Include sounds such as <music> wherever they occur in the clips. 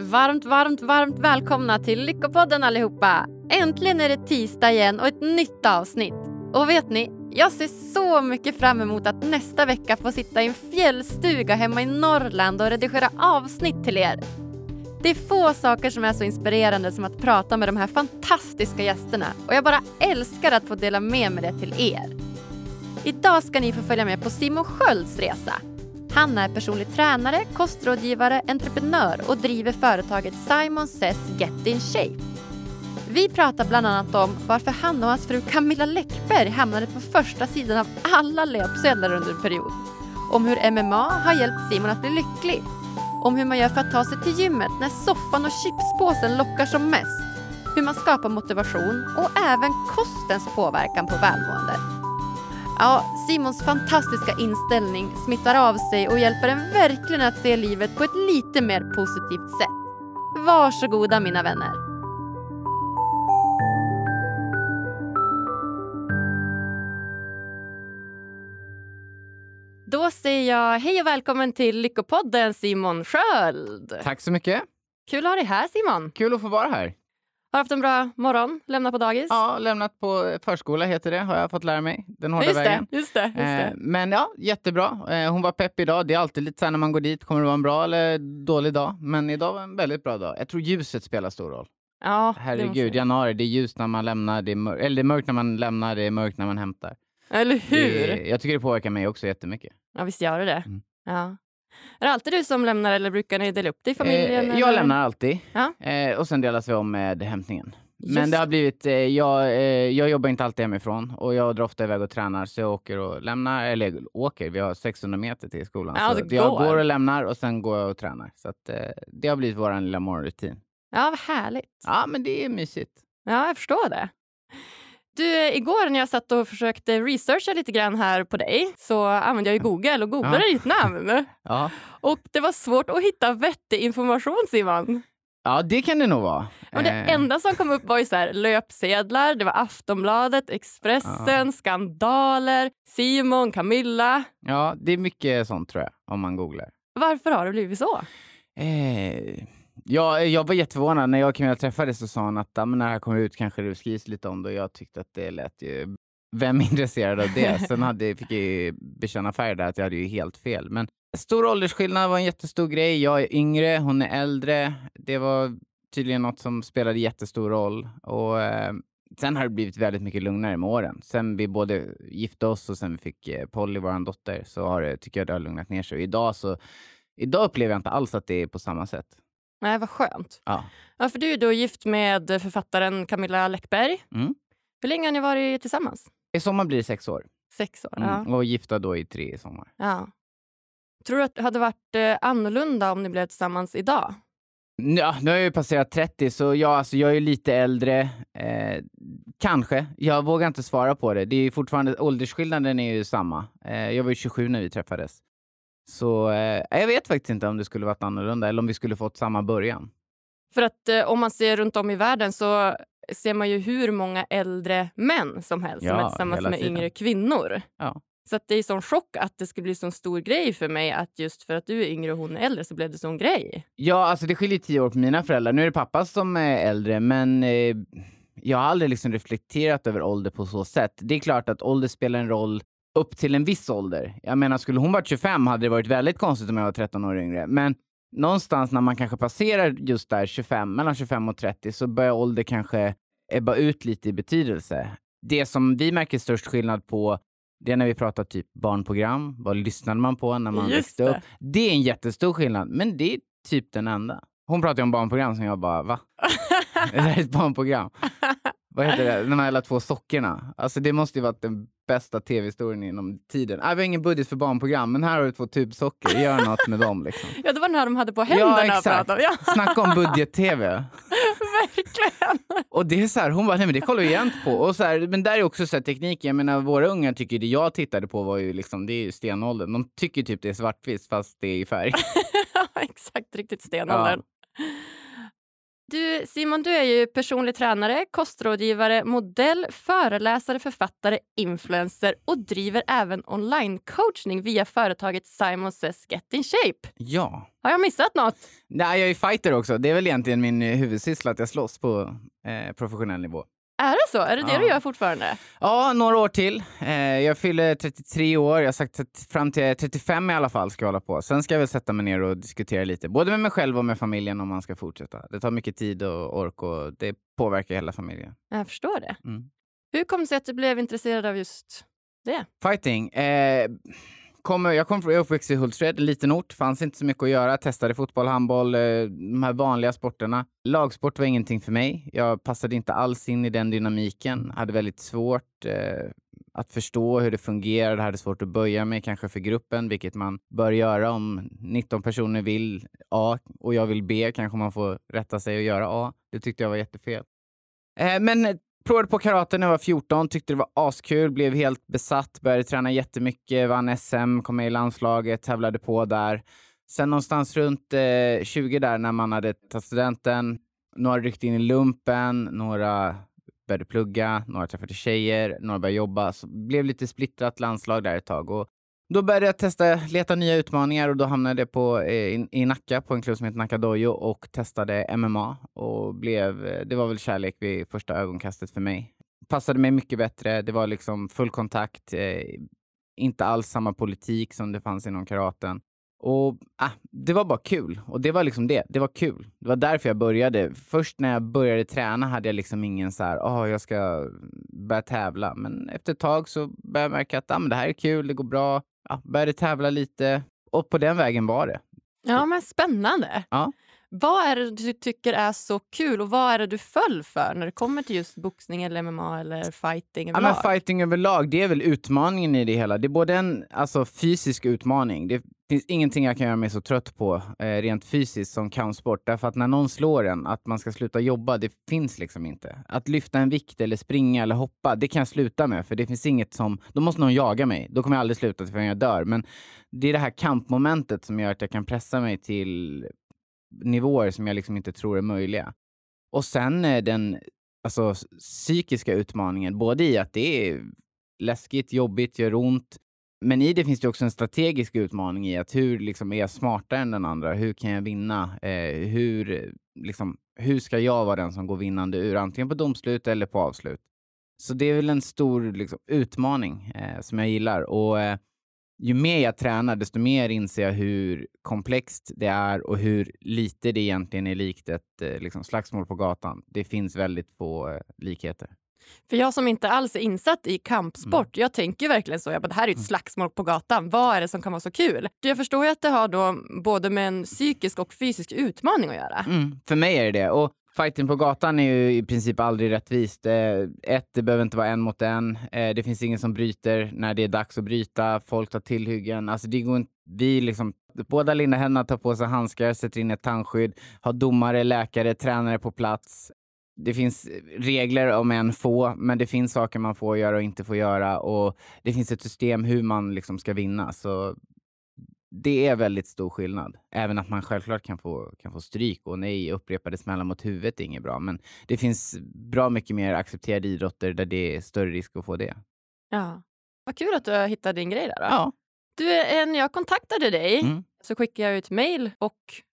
Varmt, varmt, varmt välkomna till Lyckopodden allihopa! Äntligen är det tisdag igen och ett nytt avsnitt. Och vet ni, jag ser så mycket fram emot att nästa vecka få sitta i en fjällstuga hemma i Norrland och redigera avsnitt till er. Det är få saker som är så inspirerande som att prata med de här fantastiska gästerna och jag bara älskar att få dela med mig det till er. Idag ska ni få följa med på Simon Skölds resa. Han är personlig tränare, kostrådgivare, entreprenör och driver företaget Simon Says Get In Shape. Vi pratar bland annat om varför han och hans fru Camilla Läckberg hamnade på första sidan av alla löpsedlar under en period. Om hur MMA har hjälpt Simon att bli lycklig. Om hur man gör för att ta sig till gymmet när soffan och chipspåsen lockar som mest. Hur man skapar motivation och även kostens påverkan på välmående. Ja, Simons fantastiska inställning smittar av sig och hjälper en verkligen att se livet på ett lite mer positivt sätt. Varsågoda mina vänner. Då säger jag hej och välkommen till Lyckopodden Simon Sköld. Tack så mycket. Kul att ha dig här Simon. Kul att få vara här. Har haft en bra morgon? Lämnat på dagis? Ja, lämnat på förskola heter det, har jag fått lära mig. Den hårda just vägen. Det, just det, just det. Eh, men ja, jättebra. Eh, hon var pepp idag. Det är alltid lite så här när man går dit, kommer det vara en bra eller dålig dag? Men idag var en väldigt bra dag. Jag tror ljuset spelar stor roll. Ja, det Herregud, måste- januari, det är ljust när man lämnar, det är mörkt, eller det är mörkt när man lämnar, det är mörkt när man hämtar. Eller hur? Det, jag tycker det påverkar mig också jättemycket. Ja, visst gör det det. Mm. Ja. Är det alltid du som lämnar eller brukar ni dela upp det i familjen? Eh, jag eller? lämnar alltid Ja. eh, och sen delas vi om med hämtningen. Just Men det har blivit, eh, jag, eh, jag jobbar inte alltid hemifrån och jag drar ofta iväg och tränar så jag åker och lämnar, eller åker, vi har 600 meter till skolan. Ja, så det jag går. går och lämnar och sen går jag och tränar. Så att, eh, det har blivit vår lilla morgonrutin. Ja, vad härligt. Ja, men det är mysigt. Ja, jag förstår det. Du, igår när jag satt och försökte researcha lite grann här på dig så använde jag ju Google och googlade Ja. ditt namn. <laughs> Ja. Och det var svårt att hitta vettig information Simon. ja, det kan det nog vara. Men det Eh, enda som kom upp var ju så här, löpsedlar, det var Aftonbladet, Expressen, skandaler, Simon, Camilla. Ja, det är mycket sånt tror jag, om man googlar. Varför har det blivit så? Eh, ja, jag var jätteförvånad. När jag och Camilla träffades så sa hon att "Ja, men när det här kommer ut kanske det skrivs lite om det och jag tyckte att det lät ju... Vem är intresserad av det? <laughs> Sen hade, fick jag ju bekänna färg där att jag hade ju helt fel. Men stor åldersskillnad var en jättestor grej. Jag är yngre, hon är äldre. Det var tydligen något som spelade jättestor roll. Och, eh, sen har det blivit väldigt mycket lugnare med åren. Sen vi både gifte oss och sen vi fick eh, Polly, vår dotter, så har det, tycker jag det har lugnat ner sig. Och idag så Idag upplever jag inte alls att det är på samma sätt. Nej, vad skönt. Ja. Ja, för du är då gift med författaren Camilla Läckberg. Mm. Hur länge har ni varit tillsammans? I sommar blir det sex år. Sex år. Mm. Ja. Och gifta då i tre i sommar. ja. Tror du att det hade varit eh, annorlunda om ni blev tillsammans idag? Ja, nu har jag ju passerat 30, så jag, alltså, jag är lite äldre. Eh, kanske. Jag vågar inte svara på det. Det är ju fortfarande, åldersskillnaden är ju samma. Eh, jag var ju 27 när vi träffades. Så eh, jag vet faktiskt inte om det skulle varit annorlunda eller om vi skulle fått samma början. För att eh, om man ser runt om i världen så ser man ju hur många äldre män som helst som Ja, är tillsammans med tiden. yngre kvinnor. Ja. Så att det är sån chock att det skulle bli sån stor grej för mig att just för att du är yngre och hon är äldre så blev det sån grej. Ja, alltså det skiljer tio år på mina föräldrar. Nu är det pappa som är äldre, men eh, jag har aldrig liksom reflekterat över ålder på så sätt. Det är klart att ålder spelar en roll upp till en viss ålder. Jag menar, skulle hon varit 25 hade det varit väldigt konstigt om jag var 13 år yngre. Men någonstans när man kanske passerar just där 25, mellan 25 och 30 så börjar ålder kanske ebba ut lite i betydelse. Det som vi märker störst skillnad på det är när vi pratar typ barnprogram. Vad lyssnade man på när man Just växte det. upp? Det är en jättestor skillnad, men det är typ den enda. Hon pratar om barnprogram som jag bara, va? <laughs> Det här är ett barnprogram. Vad heter det? <laughs> De här alla två sockorna. Alltså det måste ju varit den bästa tv-historien inom tiden. Ah, vi har ingen budget för barnprogram, men här har du två tubsockor. Gör något med dem liksom. <laughs> Ja, det var den här de hade på händerna. Ja, exakt. om. Ja, Snacka om budget-tv. <laughs> verkligen. Och det är så här, hon bara, nej men det kollar vi jämt på. Och så här, men där är också så här tekniken, jag menar våra unga tycker det jag tittade på var ju liksom, det är ju stenåldern. De tycker typ det är svartvitt fast det är i färg. Ja, Exakt, riktigt stenåldern. Du Simon, du är ju personlig tränare, kostrådgivare, modell, föreläsare, författare, influencer och driver även online-coachning via företaget Simon Says Get In Shape. Ja. Har jag missat något? Nej, jag är fighter också. Det är väl egentligen min huvudsyssla att jag slåss på eh, professionell nivå. Är det så? Är det det Ja. du gör fortfarande? Ja, några år till. Eh, jag fyller 33 år. Jag har sagt att fram till 35 i alla fall ska jag hålla på. Sen ska jag väl sätta mig ner och diskutera lite, både med mig själv och med familjen om man ska fortsätta. Det tar mycket tid och ork och det påverkar hela familjen. Jag förstår det. Mm. Hur kom det sig att du blev intresserad av just det? Fighting. Eh, kommer, jag kom från, jag är uppväxt i Hultsfred, en liten ort. Fanns inte så mycket att göra. Testade fotboll, handboll, eh, de här vanliga sporterna. Lagsport var ingenting för mig. Jag passade inte alls in i den dynamiken. Hade väldigt svårt eh, att förstå hur det fungerade. Hade svårt att böja mig kanske för gruppen, vilket man bör göra om 19 personer vill A och jag vill B. Kanske man får rätta sig och göra A. Det tyckte jag var jättefel. Eh, men provade på karate när jag var 14, tyckte det var askul, blev helt besatt, började träna jättemycket, vann SM, kom med i landslaget, tävlade på där. Sen någonstans runt eh, 20 där när man hade tagit studenten, några ryckte in i lumpen, några började plugga, några träffade tjejer, några började jobba. Så blev lite splittrat landslag där ett tag. Och då började jag testa, leta nya utmaningar och då hamnade jag på, eh, i, i Nacka på en klubb som heter Nacka Dojo och testade MMA. Och blev, eh, det var väl kärlek vid första ögonkastet för mig. Passade mig mycket bättre, det var liksom full kontakt, eh, inte alls samma politik som det fanns inom karaten. Och ah, det var bara kul. Och det var liksom det. Det var kul. Det var därför jag började. Först när jag började träna hade jag liksom ingen så här, oh, jag ska börja tävla. Men efter ett tag så började jag märka att ah, men det här är kul, det går bra. Ja, började tävla lite. Och på den vägen var det. Ja, men spännande. Ja. Vad är det du tycker är så kul och vad är det du föll för när det kommer till just boxning eller MMA eller fighting Ja, överlag? men fighting överlag, det är väl utmaningen i det hela. Det är både en alltså, fysisk utmaning. Det finns ingenting jag kan göra mig så trött på eh, rent fysiskt som kampsport. Därför att när någon slår en, att man ska sluta jobba, det finns liksom inte. Att lyfta en vikt eller springa eller hoppa, det kan jag sluta med. För det finns inget som, då måste någon jaga mig. Då kommer jag aldrig sluta förrän jag dör. Men det är det här kampmomentet som gör att jag kan pressa mig till nivåer som jag liksom inte tror är möjliga. Och sen eh, den alltså, psykiska utmaningen, både i att det är läskigt, jobbigt, gör ont, men i det finns det också en strategisk utmaning i att hur liksom, är jag smartare än den andra? Hur kan jag vinna? Eh, hur, liksom, hur ska jag vara den som går vinnande ur, antingen på domslut eller på avslut? Så det är väl en stor liksom, utmaning eh, som jag gillar. Och eh, ju mer jag tränar, desto mer inser jag hur komplext det är och hur lite det egentligen är likt ett eh, liksom, slagsmål på gatan. Det finns väldigt få eh, likheter. För jag som inte alls är insatt i kampsport, Mm. jag tänker verkligen så. Jag bara, det här är ett slagsmål på gatan. Vad är det som kan vara så kul? Jag förstår ju att det har då både med en psykisk och fysisk utmaning att göra. Mm, för mig är det det. Och fighting på gatan är ju i princip aldrig rättvist. Eh, ett, det behöver inte vara en mot en. Eh, det finns ingen som bryter när det är dags att bryta. Folk tar tillhyggen. Alltså det går inte, vi liksom, båda linda Henna tar på sig handskar, sätter in ett tandskydd, har domare, läkare, tränare på plats. Det finns regler om en få, men det finns saker man får göra och inte får göra. Och det finns ett system hur man liksom ska vinna. Så det är väldigt stor skillnad. Även att man självklart kan få, kan få stryk och nej, upprepade smällar mot huvudet är inget bra. Men det finns bra mycket mer accepterade idrotter där det är större risk att få det. Ja. Vad kul att du har hittat din grej där. Då. Ja. Du, när jag kontaktade dig Mm. så skickade jag ut mejl och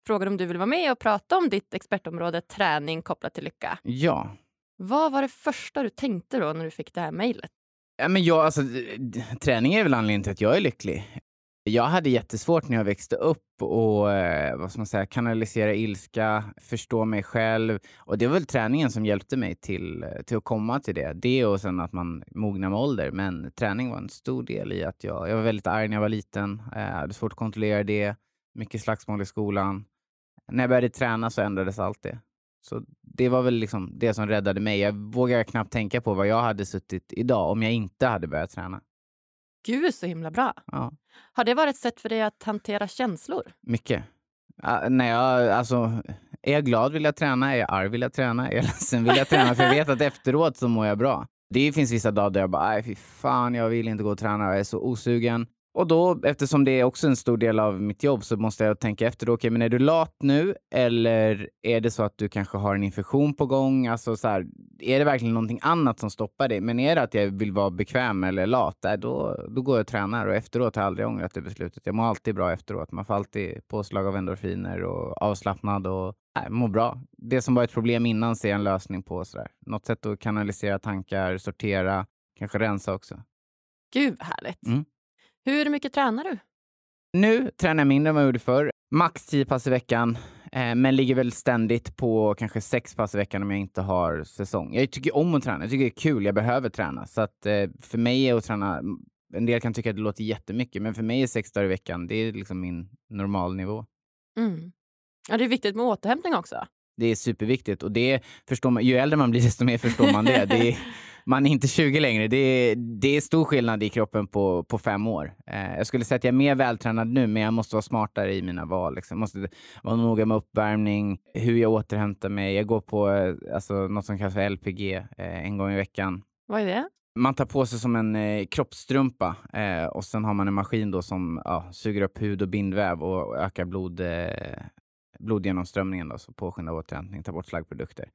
frågade om du ville vara med och prata om ditt expertområde träning kopplat till lycka. Ja. Vad var det första du tänkte då när du fick det här mejlet? Ja, men jag, alltså, träning är väl anledningen till att jag är lycklig. Jag hade jättesvårt när jag växte upp och eh, vad ska man säga, kanalisera ilska, förstå mig själv. Och det var väl träningen som hjälpte mig till, eh, till att komma till det. Det och sen att man mognar med ålder. Men träning var en stor del i att jag, jag var väldigt arg när jag var liten. Eh, jag hade svårt att kontrollera det. Mycket slagsmål i skolan. När jag började träna så ändrades allt det. Så det var väl liksom det som räddade mig. Jag vågar knappt tänka på vad jag hade suttit idag om jag inte hade börjat träna. Gud, så himla bra. Ja, Har det varit ett sätt för dig att hantera känslor? mycket. Ja, när jag, alltså, är jag glad vill jag träna, är jag arg vill jag träna, är jag ledsen vill jag träna. För jag vet att <laughs> efteråt så mår jag bra. Det finns vissa dagar där jag bara, nej fy fan, jag vill inte gå och träna, jag är så osugen. Och då, eftersom det är också en stor del av mitt jobb, så måste jag tänka efter. Okej, okay, men är du lat nu eller är det så att du kanske har en infektion på gång? Alltså, så här, är det verkligen någonting annat som stoppar dig? Men är det att jag vill vara bekväm eller lat, då, då går jag och tränar och efteråt har jag aldrig ångrat det beslutet. Jag mår alltid bra efteråt. Man får alltid påslag av endorfiner och avslappnad och nej, mår bra. Det som var ett problem innan ser jag en lösning på. Så där. Något sätt att kanalisera tankar, sortera, kanske rensa också. Gud härligt. Mm. Hur mycket tränar du? Nu tränar jag mindre än vad jag gjorde förr. Max 10 pass i veckan, eh, men ligger väl ständigt på kanske 6 pass i veckan om jag inte har säsong. Jag tycker om att träna. Jag tycker det är kul. Jag behöver träna. Så att, eh, för mig är att träna... En del kan tycka att det låter jättemycket, men för mig är sex dagar i veckan det är liksom min normalnivå. Mm. Ja, det är viktigt med återhämtning också. Det är superviktigt och det förstår man, ju äldre man blir <laughs> desto mer förstår man det. det är, man är inte 20 längre. Det är, det är stor skillnad i kroppen på, på fem år. Eh, jag skulle säga att jag är mer vältränad nu, men jag måste vara smartare i mina val. Liksom. Jag måste vara noga med uppvärmning, hur jag återhämtar mig. Jag går på eh, alltså, något som kallas för LPG eh, en gång i veckan. Vad är det? Man tar på sig som en eh, kroppsstrumpa eh, och sen har man en maskin då som ja, suger upp hud och bindväv och ökar blod, eh, blodgenomströmningen, då, så påskyndar återhämtning, tar bort slaggprodukter.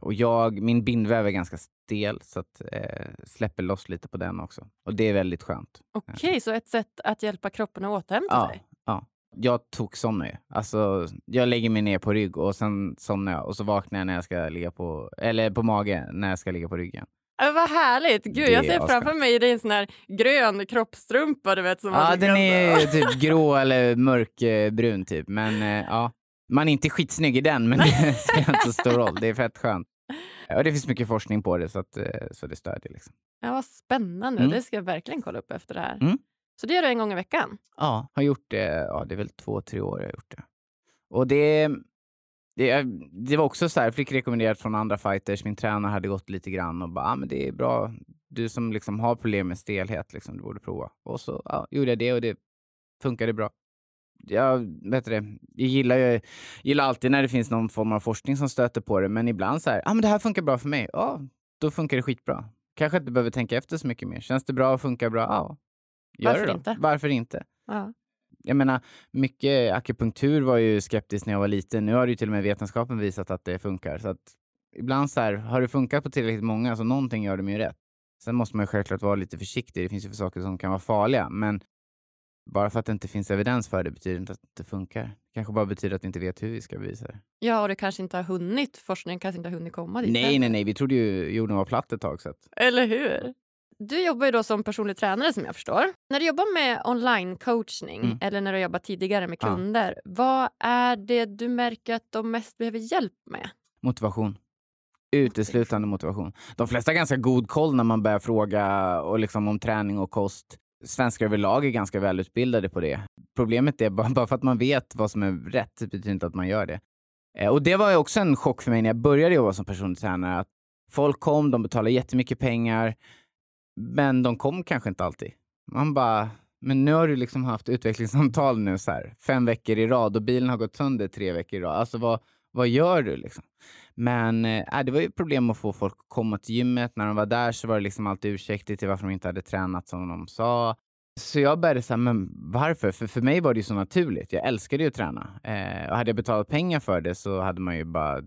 Och jag, min bindväv är ganska stel så att, eh, släpper loss lite på den också. Och det är väldigt skönt. Okej, okay, så ett sätt att hjälpa kroppen att återhämta ja, sig? Ja. Jag tog somnar ju. Alltså, jag lägger mig ner på rygg och sen somnar jag och så vaknar jag när jag ska ligga på, eller på mage när jag ska ligga på ryggen. Äh, vad härligt! Gud, jag ser framför mig det är en sån här grön kroppstrumpa du vet. Som ja, den är typ grå eller mörkbrun typ. Men eh, ja, man är inte skitsnygg i den, men det <laughs> spelar inte så stor roll. Det är fett skönt. Och det finns mycket forskning på det, så, att, eh, så det stödjer. Liksom. Ja, vad spännande. Mm. Det ska jag verkligen kolla upp efter det här. Mm. Så det gör du en gång i veckan? Ja, har gjort det. Ja, det är väl två, tre år jag har gjort det. Och det, det, det var också så här, jag fick rekommenderat från andra fighters. Min tränare hade gått lite grann och bara, ah, men det är bra. Du som liksom har problem med stelhet, liksom, du borde prova. Och så ja, gjorde jag det och det funkade bra jag, vet det, jag gillar, ju, gillar alltid när det finns någon form av forskning som stöter på det, men ibland så här, ah, men det här funkar bra för mig. Ja, då funkar det skitbra. Kanske inte behöver tänka efter så mycket mer. Känns det bra och funkar bra? Ja, gör Varför det då. inte? Varför inte? Ja. Jag menar, mycket akupunktur var ju skeptiskt när jag var liten. Nu har ju till och med vetenskapen visat att det funkar. Så att ibland så här, har det funkat på tillräckligt många så någonting gör de ju rätt. Sen måste man ju självklart vara lite försiktig. Det finns ju för saker som kan vara farliga. Men bara för att det inte finns evidens för det betyder inte att det funkar. Det kanske bara betyder att vi inte vet hur vi ska bevisa det. Ja, och det kanske inte har hunnit. Forskningen kanske inte har hunnit komma dit. Nej, nej, nej. Vi trodde ju jorden var platt ett tag. Så att... Eller hur? Du jobbar ju då som personlig tränare som jag förstår. När du jobbar med online-coachning mm. eller när du jobbar tidigare med kunder, ja. vad är det du märker att de mest behöver hjälp med? Motivation. Uteslutande motivation. De flesta har ganska god koll när man börjar fråga och liksom om träning och kost svenskar överlag är ganska välutbildade på det. Problemet är bara, <laughs> bara för att man vet vad som är rätt betyder inte att man gör det. Eh, och det var också en chock för mig när jag började jobba som personlig tränare. Att folk kom, de betalade jättemycket pengar, men de kom kanske inte alltid. Man bara, men nu har du liksom haft utvecklingssamtal nu så här, fem veckor i rad och bilen har gått sönder tre veckor i rad. Alltså vad, vad gör du liksom? Men eh, äh, det var ju problem att få folk att komma till gymmet. När de var där så var det liksom alltid ursäkter till varför de inte hade tränat som de sa. Så jag började säga, men varför? För för mig var det ju så naturligt. Jag älskade ju att träna. Eh, och hade jag betalat pengar för det så hade man ju bara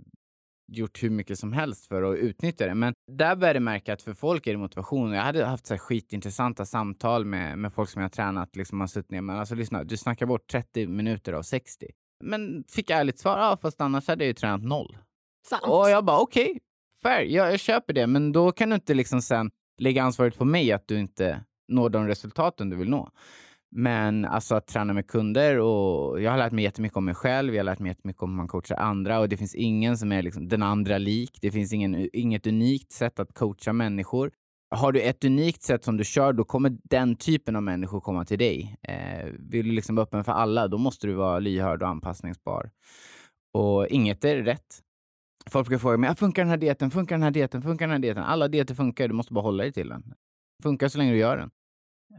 gjort hur mycket som helst för att utnyttja det. Men där började jag märka att för folk är det motivation. Jag hade haft så här skitintressanta samtal med, med folk som jag tränat. Liksom man suttit ner men alltså lyssna, du snackar bort 30 minuter av 60. Men fick ärligt svar, ja fast annars hade jag ju tränat noll. Sant. Och jag bara okej, okay, fair, jag, jag köper det. Men då kan du inte liksom sen lägga ansvaret på mig att du inte når de resultaten du vill nå. Men alltså att träna med kunder och jag har lärt mig jättemycket om mig själv. Jag har lärt mig jättemycket om hur man coachar andra och det finns ingen som är liksom den andra lik. Det finns ingen, inget unikt sätt att coacha människor. Har du ett unikt sätt som du kör, då kommer den typen av människor komma till dig. Eh, vill du liksom vara öppen för alla, då måste du vara lyhörd och anpassningsbar. Och inget är rätt. Folk brukar fråga mig, funkar den här dieten, funkar den här dieten, funkar den här dieten? Alla dieter funkar, du måste bara hålla dig till den. Funkar så länge du gör den.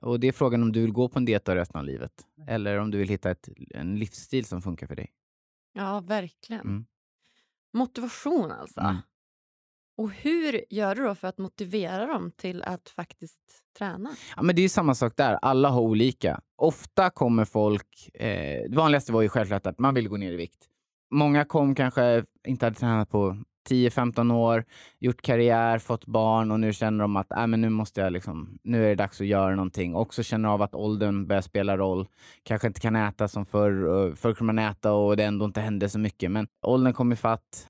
Och det är frågan om du vill gå på en diet resten av livet. Eller om du vill hitta ett, en livsstil som funkar för dig. Ja, verkligen. Mm. Motivation alltså. Mm. Och hur gör du då för att motivera dem till att faktiskt träna? Ja, men det är samma sak där. Alla har olika. Ofta kommer folk... Eh, det vanligaste var ju självklart att man vill gå ner i vikt. Många kom kanske inte hade tränat på 10-15 år, gjort karriär, fått barn och nu känner de att äh, men nu måste jag liksom, nu är det dags att göra någonting. Också känner av att åldern börjar spela roll. Kanske inte kan äta som förr. Förr kunde man äta och det ändå inte hände så mycket. Men åldern kom ifatt.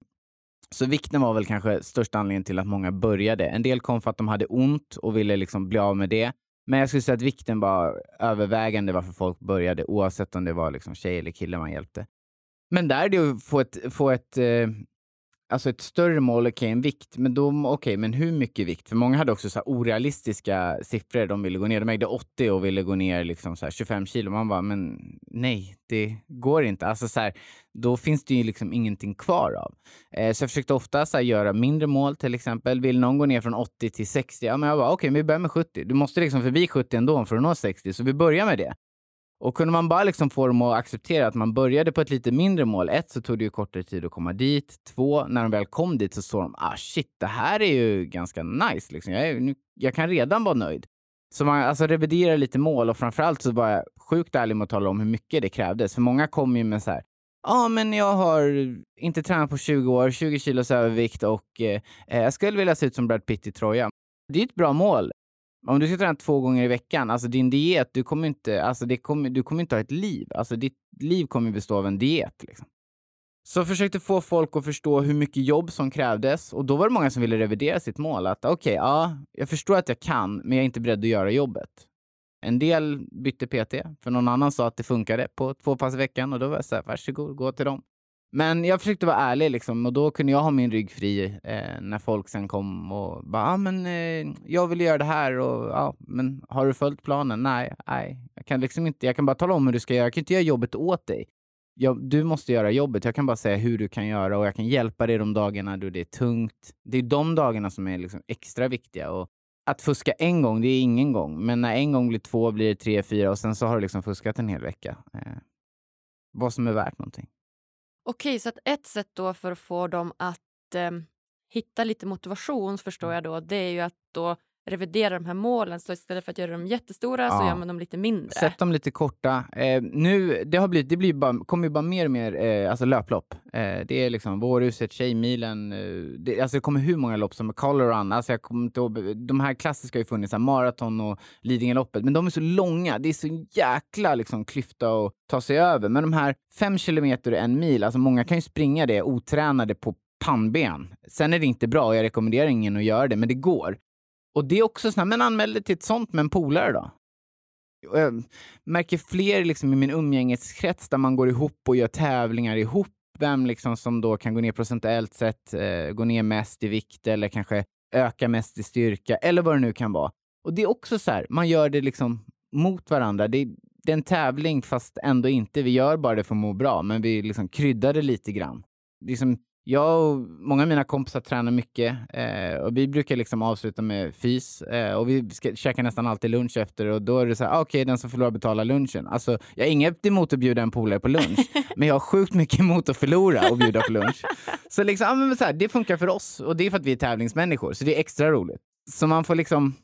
Så vikten var väl kanske största anledningen till att många började. En del kom för att de hade ont och ville liksom bli av med det. Men jag skulle säga att vikten var övervägande varför folk började oavsett om det var liksom tjej eller kille man hjälpte. Men där är det att få ett, få ett eh, alltså ett större mål, okej, okay, en vikt, men då, okej, okay, men hur mycket vikt? För många hade också så orealistiska siffror. De ville gå ner, de ägde 80 och ville gå ner liksom så 25 kilo. Man bara, men nej, det går inte. Alltså så här, då finns det ju liksom ingenting kvar av. Eh, så jag försökte ofta så göra mindre mål till exempel. Vill någon gå ner från 80 till 60? Ja, men jag bara, okej, okay, vi börjar med 70. Du måste liksom förbi 70 ändå för att nå 60, så vi börjar med det. Och kunde man bara liksom få dem att acceptera att man började på ett lite mindre mål. Ett, så tog det ju kortare tid att komma dit. Två, när de väl kom dit så såg de, ah shit, det här är ju ganska nice. Liksom. Jag, är, nu, jag kan redan vara nöjd. Så man alltså, reviderar lite mål och framförallt så var jag sjukt ärlig med att tala om hur mycket det krävdes. För många kom ju med så här, ja ah, men jag har inte tränat på 20 år, 20 kilos övervikt och eh, eh, jag skulle vilja se ut som Brad Pitt i Troja. Det är ett bra mål. Om du ska träna två gånger i veckan, alltså din diet, du kommer inte, alltså det kommer, du kommer inte ha ett liv. Alltså ditt liv kommer bestå av en diet. Liksom. Så jag försökte få folk att förstå hur mycket jobb som krävdes och då var det många som ville revidera sitt mål. Att okej, okay, ja, jag förstår att jag kan, men jag är inte beredd att göra jobbet. En del bytte PT, för någon annan sa att det funkade på två pass i veckan och då var jag så här, varsågod, gå till dem. Men jag försökte vara ärlig liksom, och då kunde jag ha min rygg fri eh, när folk sen kom och bara ah, men eh, jag vill göra det här och ja, men har du följt planen? Nej, nej. Jag kan liksom inte. Jag kan bara tala om hur du ska göra. Jag kan inte göra jobbet åt dig. Jag, du måste göra jobbet. Jag kan bara säga hur du kan göra och jag kan hjälpa dig de dagarna då det är tungt. Det är de dagarna som är liksom extra viktiga. Och att fuska en gång, det är ingen gång. Men när en gång blir två blir det tre, fyra och sen så har du liksom fuskat en hel vecka. Eh, vad som är värt någonting. Okej, så att ett sätt då för att få dem att eh, hitta lite motivation förstår mm. jag då, det är ju att då revidera de här målen. Så istället för att göra dem jättestora ja. så gör man dem lite mindre. Sätt dem lite korta. Eh, nu, det har blivit, det blir bara, kommer ju bara mer och mer eh, alltså löplopp. Eh, det är liksom Vårhuset, Tjejmilen. Eh, det, alltså det kommer hur många lopp som Color Run. Alltså jag kommer inte de här klassiska har ju funnits, maraton och Lidingöloppet. Men de är så långa. Det är så jäkla liksom, klyfta att ta sig över. Men de här fem kilometer och en mil, alltså många kan ju springa det otränade på pannben. Sen är det inte bra, jag rekommenderar ingen att göra det, men det går. Och det är också sådär, men anmäl dig till ett sånt med en polare då. Jag märker fler liksom i min umgängeskrets där man går ihop och gör tävlingar ihop. Vem liksom som då kan gå ner procentuellt sett, eh, gå ner mest i vikt eller kanske öka mest i styrka eller vad det nu kan vara. Och det är också så här, man gör det liksom mot varandra. Det är, det är en tävling fast ändå inte. Vi gör bara det för att må bra, men vi liksom kryddar det lite grann. Liksom, jag och många av mina kompisar tränar mycket eh, och vi brukar liksom avsluta med fys eh, och vi ska, käkar nästan alltid lunch efter och då är det så här, ah, okej, okay, den som förlorar betalar lunchen. Alltså, jag har inget emot att bjuda en polare på lunch, <laughs> men jag har sjukt mycket emot att förlora och bjuda på lunch. Så liksom, ah, men så här, det funkar för oss och det är för att vi är tävlingsmänniskor, så det är extra roligt. Så man får liksom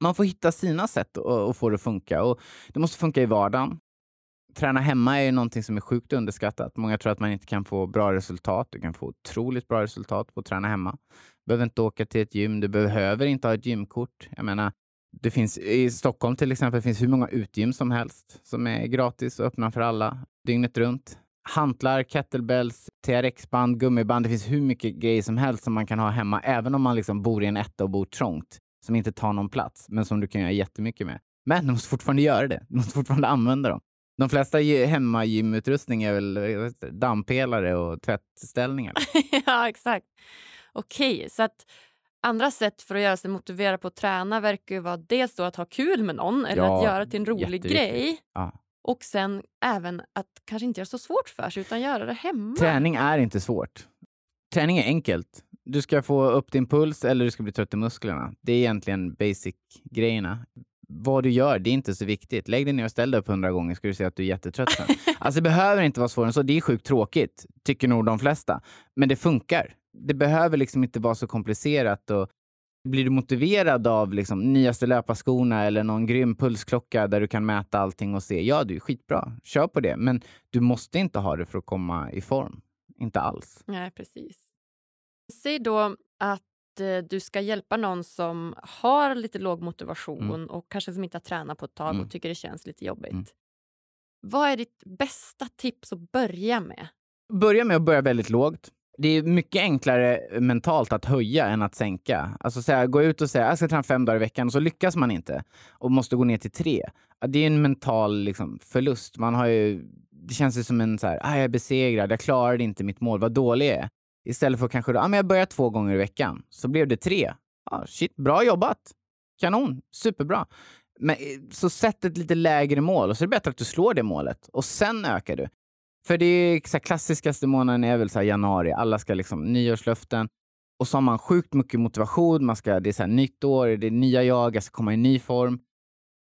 man får hitta sina sätt att få det att funka. Och det måste funka i vardagen träna hemma är någonting som är sjukt underskattat. Många tror att man inte kan få bra resultat. Du kan få otroligt bra resultat på att träna hemma. Du behöver inte åka till ett gym. Du behöver inte ha ett gymkort. Jag menar, det finns, I Stockholm till exempel finns hur många utgym som helst som är gratis och öppna för alla dygnet runt. Hantlar, kettlebells, TRX-band, gummiband. Det finns hur mycket grejer som helst som man kan ha hemma, även om man liksom bor i en etta och bor trångt, som inte tar någon plats, men som du kan göra jättemycket med. Men du måste fortfarande göra det. Du måste fortfarande använda dem. De flesta hemmagymutrustning är väl dammpelare och tvättställningar? <laughs> ja, exakt. Okej, så att andra sätt för att göra sig motiverad på att träna verkar ju vara dels då att ha kul med någon eller ja, att göra till en rolig grej. Ja. Och sen även att kanske inte göra så svårt för sig utan göra det hemma. Träning är inte svårt. Träning är enkelt. Du ska få upp din puls eller du ska bli trött i musklerna. Det är egentligen basic-grejerna vad du gör, det är inte så viktigt. Lägg dig ner och ställ dig upp hundra gånger ska du se att du är jättetrött sen. <laughs> alltså det behöver inte vara svårare än så. Det är sjukt tråkigt, tycker nog de flesta. Men det funkar. Det behöver liksom inte vara så komplicerat. Och blir du motiverad av liksom nyaste löparskorna eller någon grym pulsklocka där du kan mäta allting och se, ja, det är skitbra. Kör på det. Men du måste inte ha det för att komma i form. Inte alls. Nej, precis. Säg då att du ska hjälpa någon som har lite låg motivation Mm. och kanske som inte har tränat på ett tag Mm. och tycker det känns lite jobbigt. Mm. Vad är ditt bästa tips att börja med? Börja med att börja väldigt lågt. Det är mycket enklare mentalt att höja än att sänka. Alltså säga, gå ut och säga jag ska träna fem dagar i veckan och så lyckas man inte och måste gå ner till tre. Det är en mental liksom, förlust. Man har ju, det känns ju som en så här, ah, jag är besegrad, jag klarade inte mitt mål, vad dålig jag är. Istället för kanske, ah, men jag börjar två gånger i veckan, så blev det tre. Ah, shit, bra jobbat! Kanon, superbra. Men, eh, så sätt ett lite lägre mål och så är det bättre att du slår det målet och sen ökar du. För det är så här, klassiskaste månaden är väl så här januari. Alla ska liksom nyårslöften. Och så har man sjukt mycket motivation. Man ska, det är så här, nytt år, det är nya jag, jag ska komma i ny form.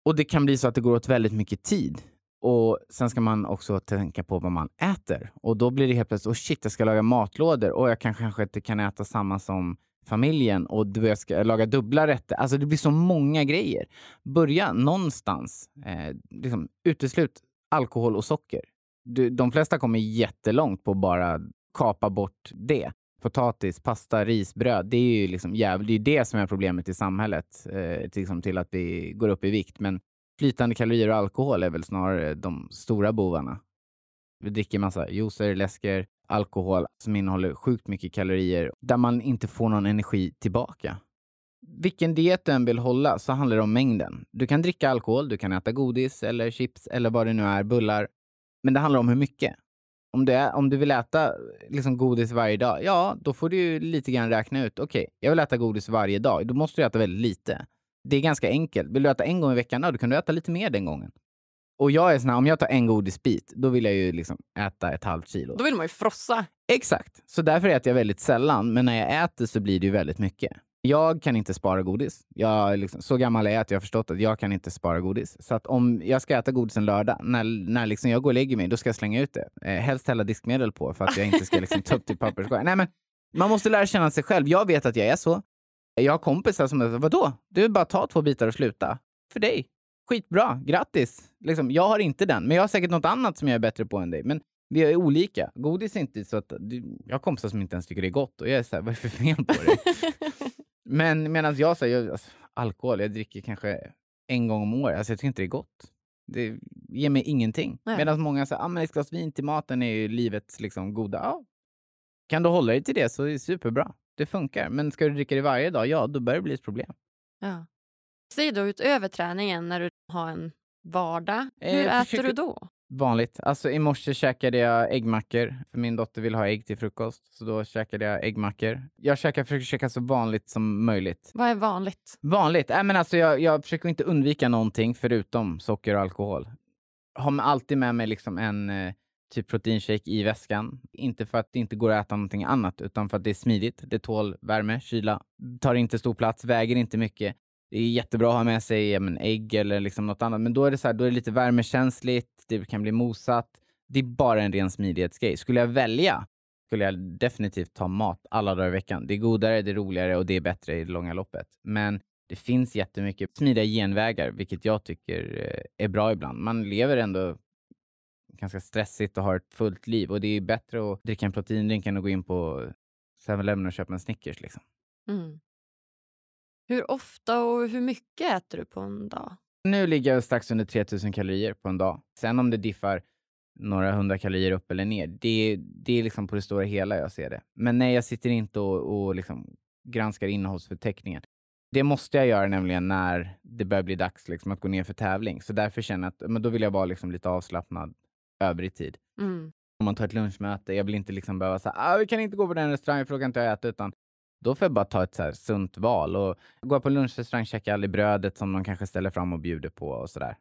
Och det kan bli så att det går åt väldigt mycket tid. Och sen ska man också tänka på vad man äter. Och då blir det helt plötsligt, oh shit, jag ska laga matlådor och jag kanske, kanske inte kan äta samma som familjen och du, jag ska laga dubbla rätter. Alltså det blir så många grejer. Börja någonstans. Eh, liksom, uteslut alkohol och socker. Du, de flesta kommer jättelångt på att bara kapa bort det. Potatis, pasta, ris, bröd. Det är ju liksom jävligt, det, är det som är problemet i samhället. Eh, liksom till att vi går upp i vikt. Men flytande kalorier och alkohol är väl snarare eh, de stora bovarna. Vi dricker massa juicer, läsker, alkohol som innehåller sjukt mycket kalorier där man inte får någon energi tillbaka. Vilken diet du än vill hålla så handlar det om mängden. Du kan dricka alkohol, du kan äta godis eller chips eller vad det nu är, bullar. Men det handlar om hur mycket. Om du, är, om du vill äta liksom godis varje dag, ja, då får du ju lite grann räkna ut. Okej, jag vill äta godis varje dag. Då måste du äta väldigt lite. Det är ganska enkelt. Vill du äta en gång i veckan, ja, då kan du äta lite mer den gången. Och jag är sån här, om jag tar en godisbit, då vill jag ju liksom äta ett halvt kilo. Då vill man ju frossa. Exakt. Så därför äter jag väldigt sällan, men när jag äter så blir det ju väldigt mycket. Jag kan inte spara godis. Jag liksom, så gammal är jag att jag har förstått att jag kan inte spara godis. Så att om jag ska äta godis en lördag, när, när liksom jag går och lägger mig, då ska jag slänga ut det. Eh, helst hälla diskmedel på för att jag inte ska liksom, ta upp till papperskorgen. Nej, men man måste lära känna sig själv. Jag vet att jag är så. Jag har kompisar som säger, vadå? Du bara ta två bitar och sluta. För dig. Skitbra, grattis! Liksom, jag har inte den, men jag har säkert något annat som jag är bättre på än dig. Men vi är olika. Godis är inte så att... du- Jag har kompisar som inte ens tycker det är gott och jag är så här, vad är det för fel på dig? <laughs> men medan jag säger, alltså, alkohol, jag dricker kanske en gång om året. Alltså jag tycker inte det är gott. Det ger mig ingenting. Medan många säger, ah, men ett glas vin till maten är ju livets liksom, goda. Ja. Kan du hålla dig till det så är det superbra. Det funkar. Men ska du dricka det varje dag, ja, då börjar det bli ett problem. Ja. Säg då utöver träningen när du har en vardag. Eh, Hur äter försöker- du då? Vanligt. Alltså i morse käkade jag äggmackor, för min dotter vill ha ägg till frukost. Så då käkade jag äggmackor. Jag käkar, försöker käka så vanligt som möjligt. Vad är vanligt? Vanligt? Äh, men alltså jag, jag försöker inte undvika någonting förutom socker och alkohol. Har alltid med mig liksom en eh, typ proteinshake i väskan. Inte för att det inte går att äta någonting annat, utan för att det är smidigt. Det tål värme, kyla, tar inte stor plats, väger inte mycket. Det är jättebra att ha med sig ja, men, ägg eller liksom något annat, men då är det så här, då är det lite värmekänsligt, det kan bli mosat. Det är bara en ren smidighetsgrej. Skulle jag välja skulle jag definitivt ta mat alla dagar i veckan. Det är godare, det är roligare och det är bättre i det långa loppet. Men det finns jättemycket smidiga genvägar, vilket jag tycker eh, är bra ibland. Man lever ändå ganska stressigt och har ett fullt liv och det är bättre att dricka en proteindrink än att gå in på 7-Eleven och köpa en Snickers. Liksom. Mm. Hur ofta och hur mycket äter du på en dag? Nu ligger jag strax under 3000 kalorier på en dag. Sen om det diffar några hundra kalorier upp eller ner, det, det är liksom på det stora hela jag ser det. Men nej, jag sitter inte och, och liksom granskar innehållsförteckningen. Det måste jag göra nämligen när det börjar bli dags liksom, att gå ner för tävling. Så därför känner jag att men då vill jag vara liksom lite avslappnad övrig tid. Mm. Om man tar ett lunchmöte, jag vill inte liksom behöva säga ah, vi kan inte gå på den restaurangen för då kan inte jag äta, utan då får jag bara ta ett så sunt val. Och jag på lunchrestaurang käkar jag aldrig brödet som de kanske ställer fram och bjuder på och sådär.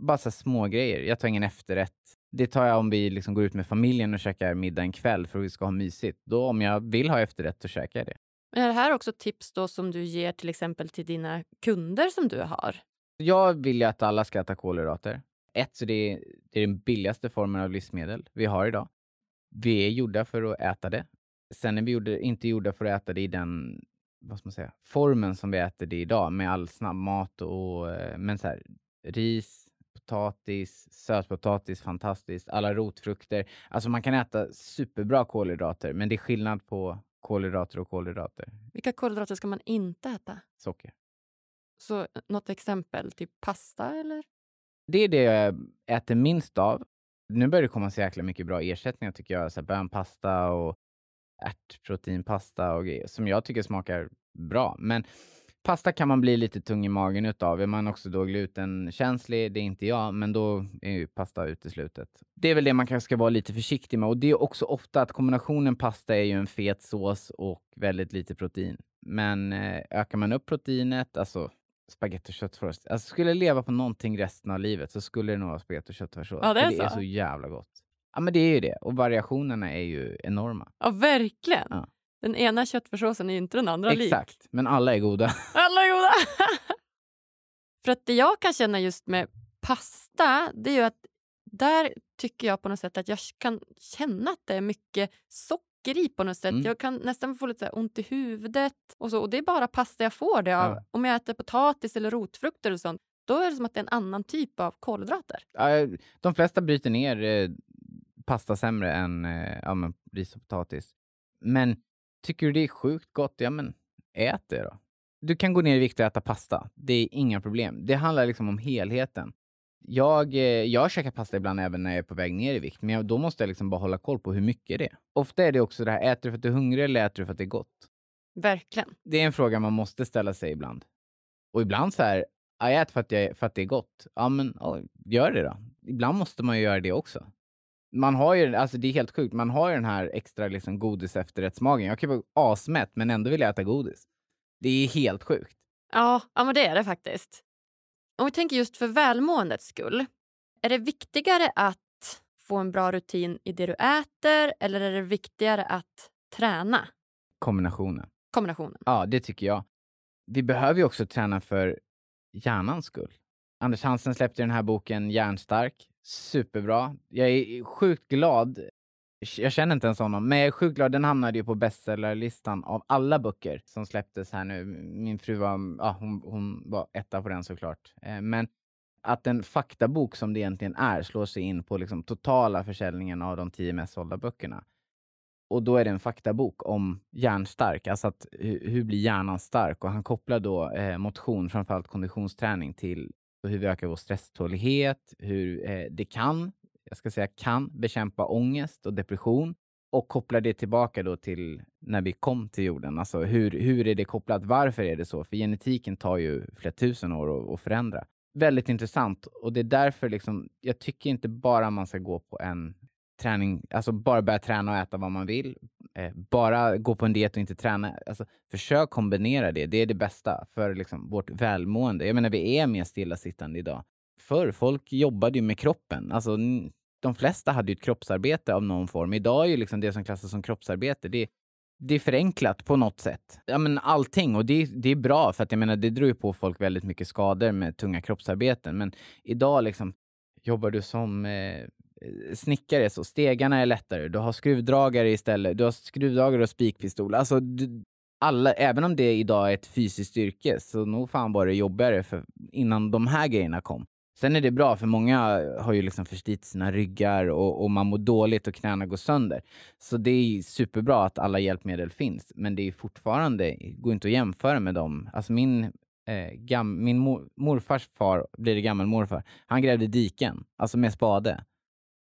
Bara så små grejer. Jag tar ingen efterrätt. Det tar jag om vi liksom går ut med familjen och käkar middag en kväll för att vi ska ha mysigt. Då om jag vill ha efterrätt så käkar jag det. Är det här också tips då som du ger till exempel till dina kunder som du har? Jag vill ju att alla ska äta kolhydrater. Ett, så det är, det är den billigaste formen av livsmedel vi har idag. Vi är gjorda för att äta det. Sen är vi gjorde, inte gjorda för att äta det i den vad ska man säga, formen som vi äter det idag med all snabbmat och men så här, ris, potatis, sötpotatis, fantastiskt, alla rotfrukter. Alltså man kan äta superbra kolhydrater, men det är skillnad på kolhydrater och kolhydrater. Vilka kolhydrater ska man inte äta? Socker. Så eh, något exempel, typ pasta eller? Det är det jag äter minst av. Nu börjar det komma så jäkla mycket bra ersättningar tycker jag. Så här bönpasta och ärtproteinpasta och grejer som jag tycker smakar bra. Men pasta kan man bli lite tung i magen utav. Är man också då glutenkänslig, det är inte jag, men då är ju pasta uteslutet. Det är väl det man kanske ska vara lite försiktig med och det är också ofta att kombinationen pasta är ju en fet sås och väldigt lite protein. Men eh, ökar man upp proteinet, alltså spagetti och köttfärssås. Alltså skulle jag leva på någonting resten av livet så skulle det nog vara spagetti och köttfärssås. Ja, det är det så. är så jävla gott. Ja, men det är ju det. Och variationerna är ju enorma. Ja, verkligen. Ja. Den ena köttfärssåsen är ju inte den andra lik. Exakt, men alla är goda. <laughs> Alla är goda! <laughs> För att det jag kan känna just med pasta, det är ju att där tycker jag på något sätt att jag kan känna att det är mycket socker i på något sätt. Mm. Jag kan nästan få lite ont i huvudet och så. Och det är bara pasta jag får det av. Ja. Om jag äter potatis eller rotfrukter och sånt, då är det som att det är en annan typ av kolhydrater. De flesta bryter ner eh, pasta sämre än eh, ja, men ris och potatis. Men tycker du det är sjukt gott, ja men ät det då. Du kan gå ner i vikt och äta pasta. Det är inga problem. Det handlar liksom om helheten. Jag, eh, jag käkar pasta ibland även när jag är på väg ner i vikt, men jag, då måste jag liksom bara hålla koll på hur mycket det är. Ofta är det också det här, äter du för att du är hungrig eller äter du för att det är gott? Verkligen. Det är en fråga man måste ställa sig ibland. Och ibland så här, ja, jag äter för att, jag, för att det är gott. Ja, men ja, gör det då. Ibland måste man ju göra det också. Man har ju, alltså det är helt sjukt, man har ju den här extra liksom godis efterrättsmagen. Jag kan vara asmätt men ändå vill jag äta godis. Det är helt sjukt. Ja, ja, men det är det faktiskt. Om vi tänker just för välmåendets skull. Är det viktigare att få en bra rutin i det du äter eller är det viktigare att träna? Kombinationen. Kombinationen. Ja, det tycker jag. Vi behöver ju också träna för hjärnans skull. Anders Hansen släppte den här boken Hjärnstark. Superbra. Jag är sjukt glad. Jag känner inte ens honom, men jag är sjukt glad. Den hamnade ju på bestsellerlistan av alla böcker som släpptes här nu. Min fru var, ja, hon, hon var etta på den såklart. Eh, Men att en faktabok som det egentligen är slår sig in på liksom totala försäljningen av de tio mest sålda böckerna. Och då är det en faktabok om hjärnstark, alltså att hur, hur blir hjärnan stark? Och han kopplar då eh, motion, framförallt konditionsträning, till hur vi ökar vår stresstålighet, hur eh, det kan, jag ska säga kan, bekämpa ångest och depression och kopplar det tillbaka då till när vi kom till jorden. Alltså hur, hur är det kopplat? Varför är det så? För genetiken tar ju flera tusen år att, att förändra. Väldigt intressant och det är därför liksom, jag tycker inte bara man ska gå på en träning, alltså bara börja träna och äta vad man vill. Eh, bara gå på en diet och inte träna. Alltså, försök kombinera det. Det är det bästa för liksom, vårt välmående. Jag menar, vi är mer stillasittande idag. Förr, folk jobbade ju med kroppen. Alltså, de flesta hade ju ett kroppsarbete av någon form. Idag är ju liksom det som klassas som kroppsarbete, det, det är förenklat på något sätt. Ja, men allting. Och det, det är bra, för att jag menar, det drar ju på folk väldigt mycket skador med tunga kroppsarbeten. Men idag liksom, jobbar du som eh, snickare så stegarna är lättare. Du har skruvdragare istället. Du har skruvdragare och spikpistol. Alltså, du, alla, även om det idag är ett fysiskt yrke så nog fan var det jobbigare för, innan de här grejerna kom. Sen är det bra för många har ju liksom förslitit sina ryggar och, och man mår dåligt och knäna går sönder. Så det är superbra att alla hjälpmedel finns. Men det är fortfarande, går inte att jämföra med dem. Alltså min, eh, gam, min mor, morfars far, blir det gammelmorfar, han grävde diken, alltså med spade.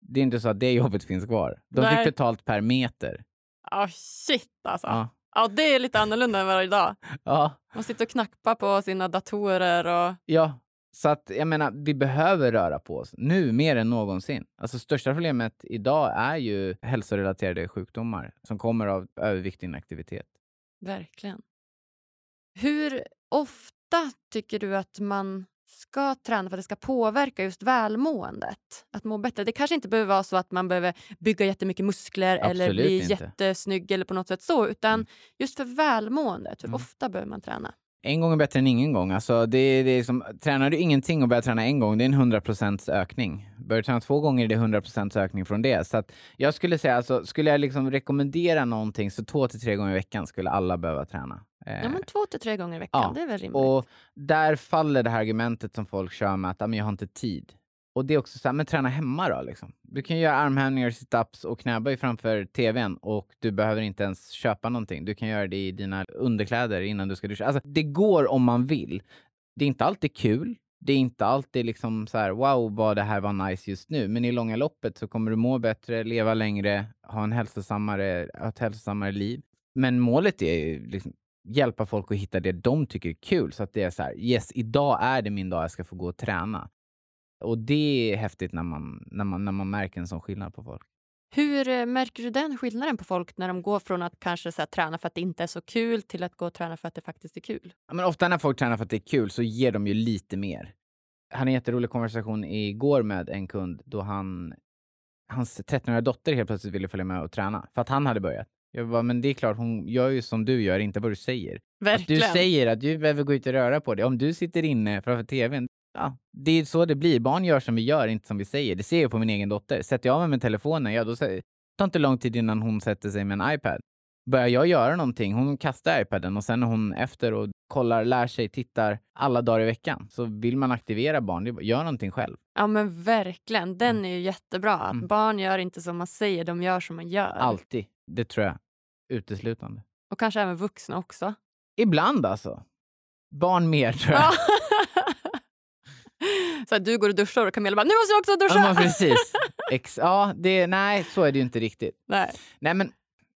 Det är inte så att det jobbet finns kvar. De Nej. fick betalt per meter. Ja, shit alltså. Ja. Ja. det är lite annorlunda än vad det är idag. <laughs> Ja, Man sitter och knackar på sina datorer och ja. Så att jag menar, vi behöver röra på oss nu mer än någonsin. Alltså största problemet idag är ju hälsorelaterade sjukdomar som kommer av övervikt och inaktivitet. verkligen. Hur ofta tycker du att man ska träna för att det ska påverka just välmåendet? Att må bättre. Det kanske inte behöver vara så att man behöver bygga jättemycket muskler eller Absolut bli inte. jättesnygg eller på något sätt så, utan Mm. just för välmåendet. Hur Mm. ofta behöver man träna? En gång är bättre än ingen gång. Alltså det, det är som, tränar du ingenting och börjar träna en gång, det är en 100% ökning. Börjar du träna två gånger är det 100% ökning från det. Så att jag skulle säga, alltså, skulle jag liksom rekommendera någonting så två till tre gånger i veckan skulle alla behöva träna. Ja, men två till tre gånger i veckan, ja, det är väl rimligt. Och där faller det här argumentet som folk kör med att "Ja, men jag har inte tid. Och det är också så här, men träna hemma då. Liksom. Du kan göra armhävningar, situps och knäböj framför tvn och du behöver inte ens köpa någonting. Du kan göra det i dina underkläder innan du ska duscha. Alltså, det går om man vill. Det är inte alltid kul. Det är inte alltid liksom så här, wow vad det här var nice just nu. Men i långa loppet så kommer du må bättre, leva längre, ha en hälsosammare, ett hälsosammare liv. Men målet är ju liksom hjälpa folk att hitta det de tycker är kul. Så att det är så här, yes, idag är det min dag jag ska få gå och träna. Och det är häftigt när man, när man, när man märker en sån skillnad på folk. Hur eh, märker du den skillnaden på folk när de går från att kanske så här, träna för att det inte är så kul till att gå och träna för att det faktiskt är kul? Ja, Men ofta när folk tränar för att det är kul så ger de ju lite mer. Jag hade en jätterolig konversation igår med en kund då han, hans 13-åriga dotter helt plötsligt ville följa med och träna för att han hade börjat. Jag bara, men det är klart, hon gör ju som du gör, inte vad du säger. Verkligen. Att du säger att du behöver gå ut och röra på dig. Om du sitter inne framför tvn, ja, det är så det blir. Barn gör som vi gör, inte som vi säger. Det ser jag på min egen dotter. Sätter jag mig med telefonen, ja då tar inte lång tid innan hon sätter sig med en iPad. Börjar jag göra någonting, hon kastar iPaden och sen är hon efter och kollar, lär sig, tittar alla dagar i veckan. Så vill man aktivera barn, gör någonting själv. Ja men verkligen, den är ju jättebra. Att Mm. barn gör inte som man säger, de gör som man gör. Alltid. Det tror jag. Uteslutande. Och kanske även vuxna också. Ibland alltså. Barn mer tror jag. <laughs> Så att du går och duschar och Camilla bara, nu måste jag också duscha! Ja, precis. Ex ja, det, nej, så är det ju inte riktigt. Nej. Nej, men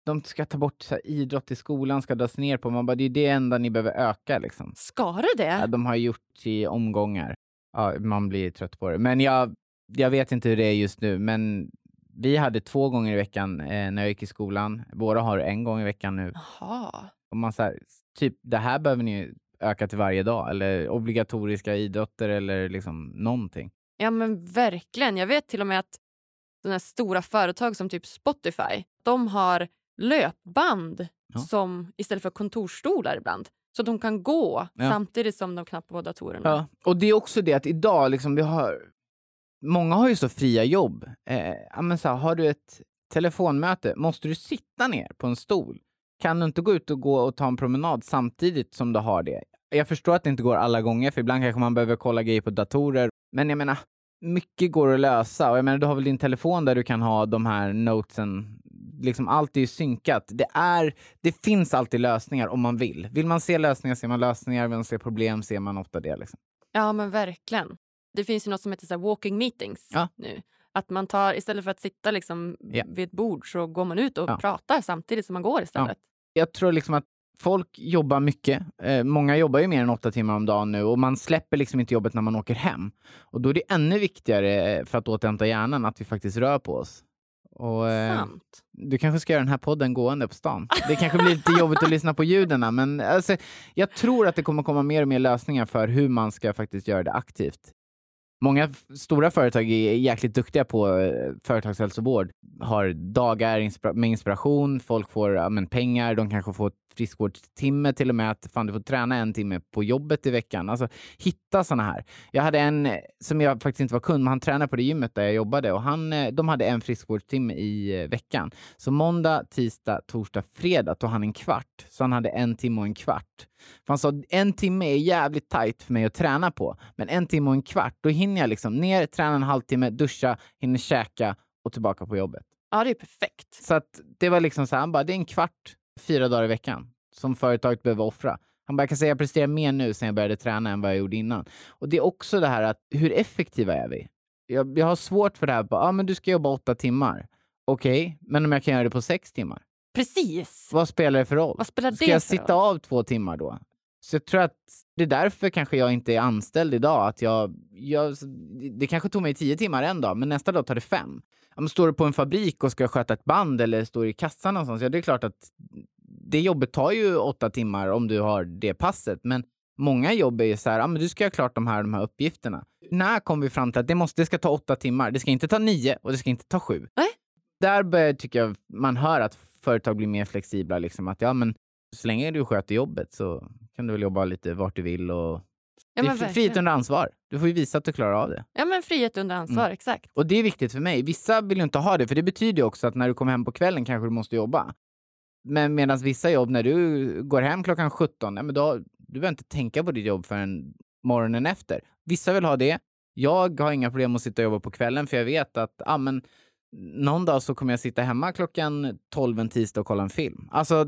de ska ta bort så här, idrott i skolan, ska dras ner på. Man bara, det är det enda ni behöver öka. Liksom. Ska det det? Ja, de har gjort i omgångar. Ja, man blir trött på det. Men jag, jag vet inte hur det är just nu. Men vi hade två gånger i veckan eh, när jag gick i skolan. Våra har en gång i veckan nu. Jaha. Och man så här, typ, det här behöver ni öka till varje dag. Eller obligatoriska idrotter eller liksom någonting. Ja men verkligen. Jag vet till och med att sådana här stora företag som typ Spotify, de har löpband Ja. som istället för kontorsstolar ibland. Så de kan gå Ja. samtidigt som de knappar på datorerna. Ja. Och det är också det att idag, liksom, vi har... Många har ju så fria jobb. Eh, men så här, har du ett telefonmöte, måste du sitta ner på en stol? Kan du inte gå ut och gå och ta en promenad samtidigt som du har det? Jag förstår att det inte går alla gånger, för ibland kanske man behöver kolla grejer på datorer. Men jag menar, mycket går att lösa. Och jag menar, du har väl din telefon där du kan ha de här notesen. Liksom allt är ju synkat. Det, är, det finns alltid lösningar om man vill. Vill man se lösningar ser man lösningar. Vill man se problem ser man ofta det. Liksom. Ja, men verkligen. Det finns ju något som heter så walking meetings Ja. nu. Att man tar, istället för att sitta liksom Ja. vid ett bord så går man ut och Ja. pratar samtidigt som man går istället. Jag tror liksom att folk jobbar mycket. Eh, många jobbar ju mer än åtta timmar om dagen nu och man släpper liksom inte jobbet när man åker hem. Och då är det ännu viktigare eh, för att återhämta hjärnan att vi faktiskt rör på oss. Och, eh, du kanske ska göra den här podden gående på stan. Det kanske blir lite jobbigt att lyssna på ljuden, men alltså, jag tror att det kommer komma mer och mer lösningar för hur man ska faktiskt göra det aktivt. Många stora företag är jäkligt duktiga på eh, företagshälsovård. Har dagar inspira- med inspiration, folk får ja, men, pengar, de kanske får friskvårdstimme till och med. Att fan, du får träna en timme på jobbet i veckan. Alltså, hitta sådana här. Jag hade en eh, som jag faktiskt inte var kund, men han tränade på det gymmet där jag jobbade och han, eh, de hade en friskvårdstimme i veckan. Så måndag, tisdag, torsdag, fredag tog han en kvart. Så han hade en timme och en kvart. För han sa en timme är jävligt tajt för mig att träna på, men en timme och en kvart, då hinner jag liksom ner, träna en halvtimme, duscha, hinner käka och tillbaka på jobbet. Ja, det är perfekt. Så att det var liksom så här, han bara, det är en kvart, fyra dagar i veckan som företaget behöver offra. Han bara, jag kan säga jag presterar mer nu sen jag började träna än vad jag gjorde innan. Och det är också det här att, hur effektiva är vi? Jag, jag har svårt för det här, ja ah, men du ska jobba åtta timmar. Okej, men om jag kan göra det på sex timmar? Precis. Vad spelar det för roll? Vad spelar det Ska jag sitta roll? av två timmar då? Så jag tror att det är därför kanske jag inte är anställd idag. Att jag, jag, det kanske tog mig tio timmar en dag, men nästa dag tar det fem. Men står du på en fabrik och ska sköta ett band eller står i kassan någonstans, ja det är klart att det jobbet tar ju åtta timmar om du har det passet. Men många jobb är ju så här, ja, men du ska ha klart de här, de här uppgifterna. När kom vi fram till att det, måste, det ska ta åtta timmar? Det ska inte ta nio och det ska inte ta sju. Nej. Där börjar, tycker jag man hör att företag blir mer flexibla. Liksom, att ja, men så länge du sköter jobbet så kan du väl jobba lite vart du vill. Och... Ja, det är fri- frihet under ansvar. Du får ju visa att du klarar av det. Ja, men frihet under ansvar, Mm. exakt. Och det är viktigt för mig. Vissa vill ju inte ha det, för det betyder ju också att när du kommer hem på kvällen kanske du måste jobba. Men medan vissa jobb, när du går hem klockan 17, ja, men då, du behöver inte tänka på ditt jobb förrän morgonen efter. Vissa vill ha det. Jag har inga problem att sitta och jobba på kvällen, för jag vet att ah, men, någon dag så kommer jag sitta hemma klockan 12 en tisdag och kolla en film. Alltså,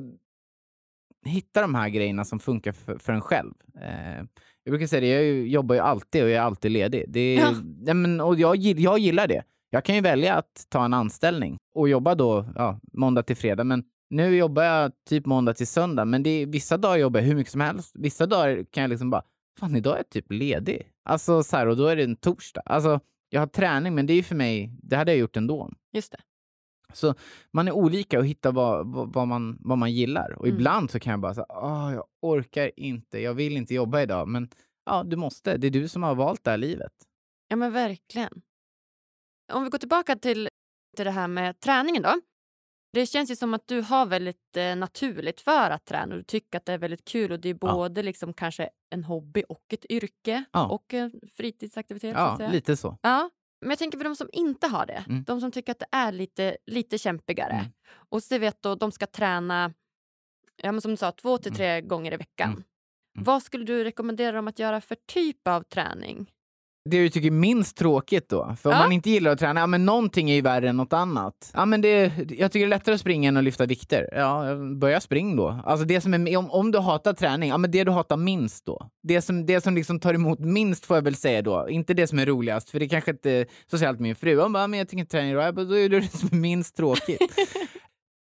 hitta de här grejerna som funkar för, för en själv. Eh, jag brukar säga det, jag jobbar ju alltid och jag är alltid ledig. Det är, Ja. ja. men, och jag, jag gillar det. Jag kan ju välja att ta en anställning och jobba då ja, måndag till fredag. Men nu jobbar jag typ måndag till söndag. Men det är, vissa dagar jobbar jag hur mycket som helst. Vissa dagar kan jag liksom bara, fan idag är jag typ ledig. Alltså så här, och då är det en torsdag. Alltså jag har träning, men det är ju för mig, det hade jag gjort ändå. Just det. Så man är olika och hittar vad, vad, vad, man, vad man gillar. Och Mm. ibland så kan jag bara säga, Åh, jag orkar inte, jag vill inte jobba idag. Men ja, du måste. Det är du som har valt det här livet. Ja, men verkligen. Om vi går tillbaka till, till det här med träningen då. Det känns ju som att du har väldigt eh, naturligt för att träna och du tycker att det är väldigt kul och det är Ja. både liksom kanske en hobby och ett yrke Ja. och en fritidsaktivitet. så Ja, säga. lite så. Ja, men jag tänker för de som inte har det, Mm. de som tycker att det är lite, lite kämpigare Mm. och så vet då de ska träna, ja, men som du sa, två till Mm. tre gånger i veckan. Mm. Mm. Vad skulle du rekommendera dem att göra för typ av träning? Det du tycker är minst tråkigt då? För om Ja. man inte gillar att träna, ja men någonting är ju värre än något annat. Ja men det, jag tycker det är lättare att springa än att lyfta vikter. Ja, börja spring då. Alltså det som är, om, om du hatar träning, ja men det du hatar minst då. Det som, det som liksom tar emot minst får jag väl säga då. Inte det som är roligast, för det kanske inte, så säger alltid min fru, hon bara, men jag är bra. Jag bara, då är det det som är minst tråkigt. <laughs>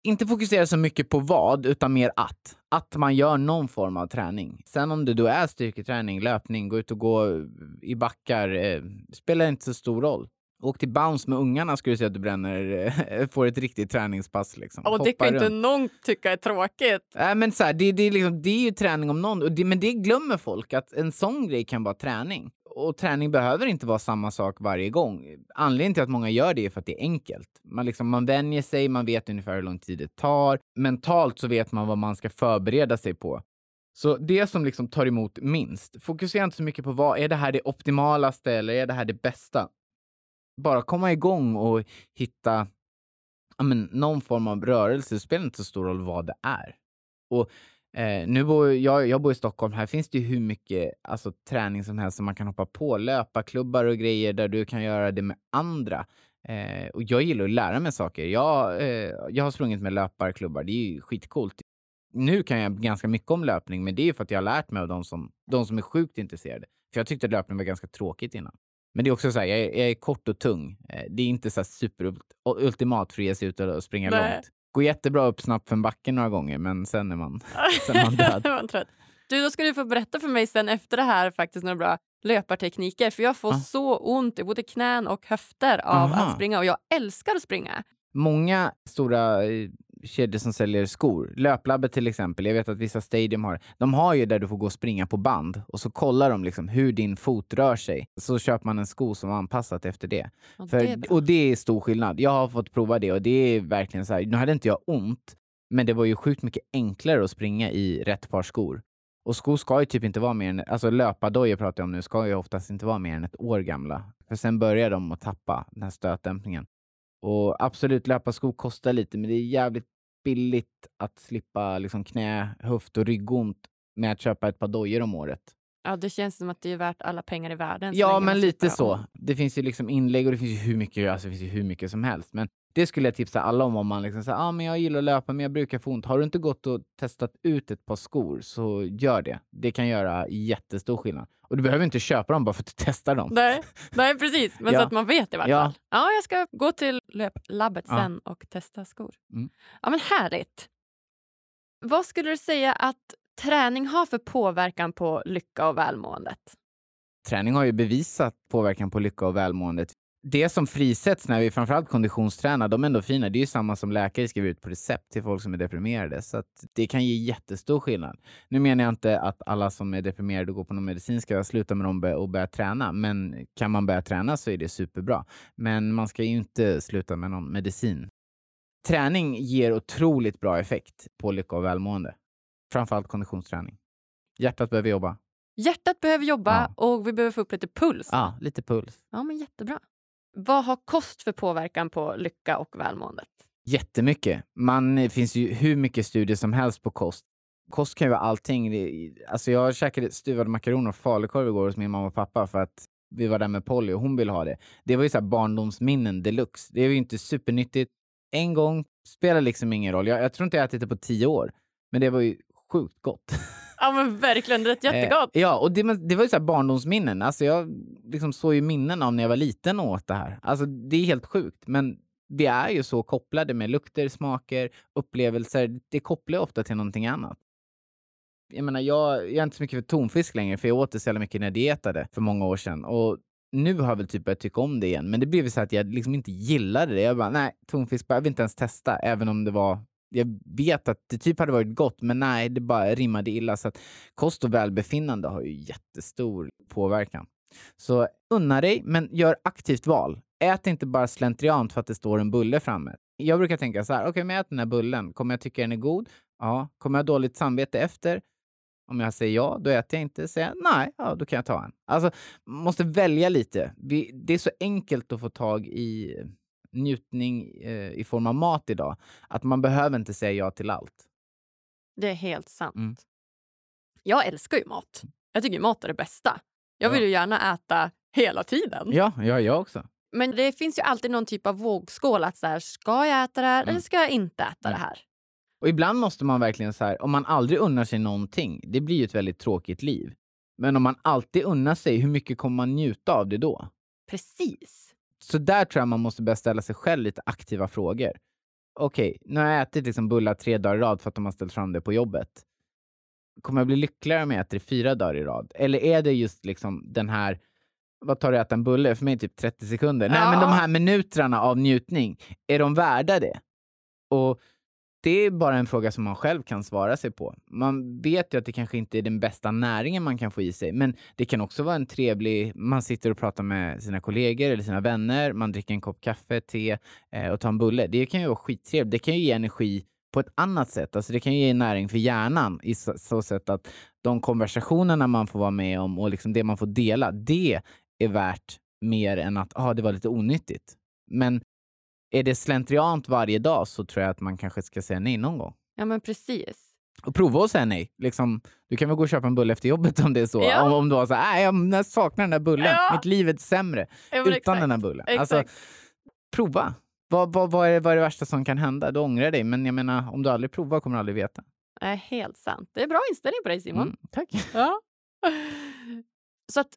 inte fokusera så mycket på vad, utan mer att. Att man gör någon form av träning. Sen om det då är styrketräning, löpning, gå ut och gå i backar, eh, spelar inte så stor roll. Åk till bounce med ungarna skulle du se att du bränner, eh, får ett riktigt träningspass. Liksom. Och det kan inte runt. någon tycka är tråkigt. Nej, men så här, det, det, är liksom, det är ju träning om någon, det, men det glömmer folk, att en sån grej kan vara träning. Och träning behöver inte vara samma sak varje gång. Anledningen till att många gör det är för att det är enkelt. Man, liksom, man vänjer sig, man vet ungefär hur lång tid det tar. Mentalt så vet man vad man ska förbereda sig på. Så det som liksom tar emot minst, fokusera inte så mycket på vad är det här det optimalaste eller är det här det bästa? Bara komma igång och hitta men, någon form av rörelse. Det spelar inte så stor roll vad det är. Och eh, nu bor jag, jag bor i Stockholm. Här finns det ju hur mycket alltså, träning som helst som man kan hoppa på. Löparklubbar och grejer där du kan göra det med andra. Eh, och jag gillar att lära mig saker. Jag, eh, jag har sprungit med löparklubbar. Det är ju skitcoolt. Nu kan jag ganska mycket om löpning, men det är ju för att jag har lärt mig av de som, de som är sjukt intresserade. För jag tyckte att löpning var ganska tråkigt innan. Men det är också så här, jag är, jag är kort och tung. Eh, Det är inte så super ultimat för att ge sig ut och springa Nej. långt. Går jättebra upp snabbt för en backe några gånger, men sen är man, <laughs> sen är man död. Man trött. Du, då ska du få berätta för mig sen efter det här faktiskt några bra löpartekniker. För jag får Ah. så ont i både knän och höfter av Aha. att springa och jag älskar att springa. Många stora eh, kedjor som säljer skor, Löplabbet till exempel, jag vet att vissa stadium har, de har ju där du får gå och springa på band och så kollar de liksom hur din fot rör sig. Så köper man en sko som är anpassat efter det. Och För, det är bra. och det är stor skillnad. Jag har fått prova det och det är verkligen så här, nu hade inte jag ont, men det var ju sjukt mycket enklare att springa i rätt par skor. Och skor ska ju typ inte vara mer än, alltså löpardojor pratar jag om nu, ska ju oftast inte vara mer än ett år gamla. För sen börjar de att tappa den här stötdämpningen. Och absolut, löparskor kostar lite, men det är jävligt billigt att slippa liksom knä, höft och ryggont med att köpa ett par dojor om året. Ja, det känns som att det är värt alla pengar i världen. Ja, men lite så. Det finns ju liksom inlägg och det finns ju hur mycket, alltså det finns hur mycket som helst. Men det skulle jag tipsa alla om om man liksom säger, ah, men jag gillar att löpa men jag brukar få ont. Har du inte gått och testat ut ett par skor så gör det. Det kan göra jättestor skillnad. Och du behöver inte köpa dem bara för att du testar dem. Nej, nej, precis. Men Ja. så att man vet i varje Ja. fall. Ja, jag ska gå till löplabbet Ja. sen och testa skor. Mm. Ja, men härligt. Vad skulle du säga att träning har för påverkan på lycka och välmåendet? Träning har ju bevisat påverkan på lycka och välmåendet. Det som frisätts när vi framförallt konditionstränar, de endorfinerna, det är ju samma som läkare skriver ut på recept till folk som är deprimerade. Så det kan ge jättestor skillnad. Nu menar jag inte att alla som är deprimerade och går på någon medicin ska sluta med dem och börja träna. Men kan man börja träna så är det superbra. Men man ska ju inte sluta med någon medicin. Träning ger otroligt bra effekt på lycka och välmående. Framförallt konditionsträning. Hjärtat behöver jobba. Hjärtat behöver jobba Ja. och vi behöver få upp lite puls. Ja, lite puls. Ja, men jättebra. Vad har kost för påverkan på lycka och välmåendet? Jättemycket. Man, det finns ju hur mycket studier som helst på kost. Kost kan ju vara allting. Det, alltså jag käkade stuvade makaroner och falukorv igår hos min mamma och pappa för att vi var där med Polly och hon ville ha det. Det var ju så här barndomsminnen deluxe. Det är ju inte supernyttigt. En gång spelar liksom ingen roll. Jag, jag tror inte jag ätit det på tio år, men det var ju sjukt gott. <laughs> <laughs> Ja, men verkligen. Det lät jättegott. Eh, ja, och det, men det var ju så här barndomsminnen. Alltså jag liksom såg ju minnen av när jag var liten och åt det här. Alltså det är helt sjukt, men vi är ju så kopplade med lukter, smaker, upplevelser. Det kopplar ju ofta till någonting annat. Jag menar, jag, jag är inte så mycket för tonfisk längre, för jag åt det så jävla mycket när jag dietade för många år sedan. Och nu har jag väl typ börjat tycka om det igen, men det blev så att jag liksom inte gillade det. Jag bara, nej, tonfisk, jag vill inte ens testa, även om det var jag vet att det typ hade varit gott, men nej, det bara rimmade illa. Så att kost och välbefinnande har ju jättestor påverkan. Så unna dig, men gör aktivt val. Ät inte bara slentriant för att det står en bulle framme. Jag brukar tänka så här, okej, okay, men jag äter den här bullen. Kommer jag tycka den är god? Ja. Kommer jag ha dåligt samvete efter? Om jag säger ja, då äter jag inte. Säger jag nej, ja, då kan jag ta en. Alltså, man måste välja lite. Vi, det är så enkelt att få tag i njutning eh, i form av mat idag. Att man behöver inte säga ja till allt. Det är helt sant. Mm. Jag älskar ju mat. Jag tycker mat är det bästa. Jag vill Ja. ju gärna äta hela tiden. Ja, ja jag också. Men det finns ju alltid någon typ av vågskål. att så här, Ska jag äta det här Mm. eller ska jag inte äta Mm. det här? Och ibland måste man verkligen så här, om man aldrig unnar sig någonting, det blir ju ett väldigt tråkigt liv. Men om man alltid unnar sig, hur mycket kommer man njuta av det då? Precis. Så där tror jag man måste börja ställa sig själv lite aktiva frågor. Okej, nu har jag ätit liksom bullar tre dagar i rad för att de har ställt fram det på jobbet. Kommer jag bli lyckligare om jag äter det fyra dagar i rad? Eller är det just liksom den här, vad tar det att äta en bulle? För mig är det typ 30 sekunder. Nej, men de Ja. här minuterna av njutning, är de värda det? Och det är bara en fråga som man själv kan svara sig på. Man vet ju att det kanske inte är den bästa näringen man kan få i sig, men det kan också vara en trevlig... Man sitter och pratar med sina kollegor eller sina vänner, man dricker en kopp kaffe, te eh, och tar en bulle. Det kan ju vara skittrevligt. Det kan ju ge energi på ett annat sätt. Alltså det kan ju ge näring för hjärnan i så, så sätt att de konversationerna man får vara med om och liksom det man får dela, det är värt mer än att ah, det var lite onyttigt. Men är det slentriant varje dag så tror jag att man kanske ska säga nej någon gång. Ja, men precis. Och prova att säga nej. Liksom, du kan väl gå och köpa en bulle efter jobbet om det är så. Ja. Om, om du har så här, "Nej, jag saknar den där bullen. Ja. Mitt liv är sämre Ja, utan exakt. den här bullen. Exakt. Alltså, prova. Vad, vad, vad, är, vad är det värsta som kan hända? Du ångrar dig, men jag menar, om du aldrig provar kommer du aldrig veta. Nej, helt sant. Det är bra inställning på dig Simon. Mm, tack. Ja. <laughs> Så att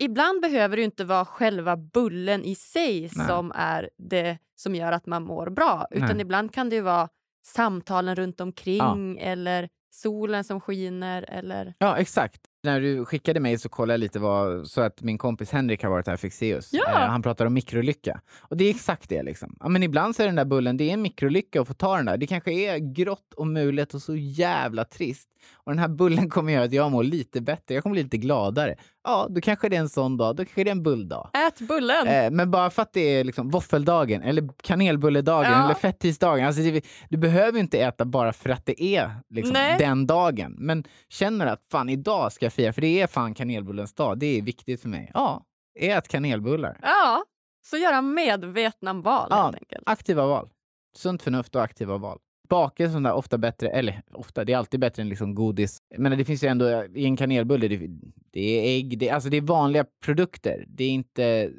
ibland behöver det inte vara själva bullen i sig Nej. som är det som gör att man mår bra. Utan Nej. ibland kan det ju vara samtalen runt omkring eller solen som skiner eller... Ja, exakt. När du skickade mig så kollade jag lite vad, så att min kompis Henrik har varit här, Fexeus. Ja. Eh, han pratar om mikrolycka. Och det är exakt det. Liksom. Ja, men ibland så är den där bullen, det är en mikrolycka att få ta den där. Det kanske är grått och mulet och så jävla trist. Och den här bullen kommer göra att jag mår lite bättre. Jag kommer bli lite gladare. Ja, då kanske det är en sån dag. Då kanske det är en bulldag. Ät bullen! Eh, men bara för att det är liksom våffeldagen eller kanelbulledagen Ja. eller fettisdagen. Alltså det, du behöver inte äta bara för att det är liksom, den dagen. Men känner att fan idag ska jag fira för det är fan kanelbullens dag. Det är viktigt för mig. Ja, ät kanelbullar. Ja, så göra medvetna val Ja. helt enkelt. Aktiva val. Sunt förnuft och aktiva val. Bakelse är ofta bättre, eller ofta, det är alltid bättre än liksom godis. Men det finns ju ändå i en kanelbulle, det, det är ägg, det, alltså det är vanliga produkter. Det är inte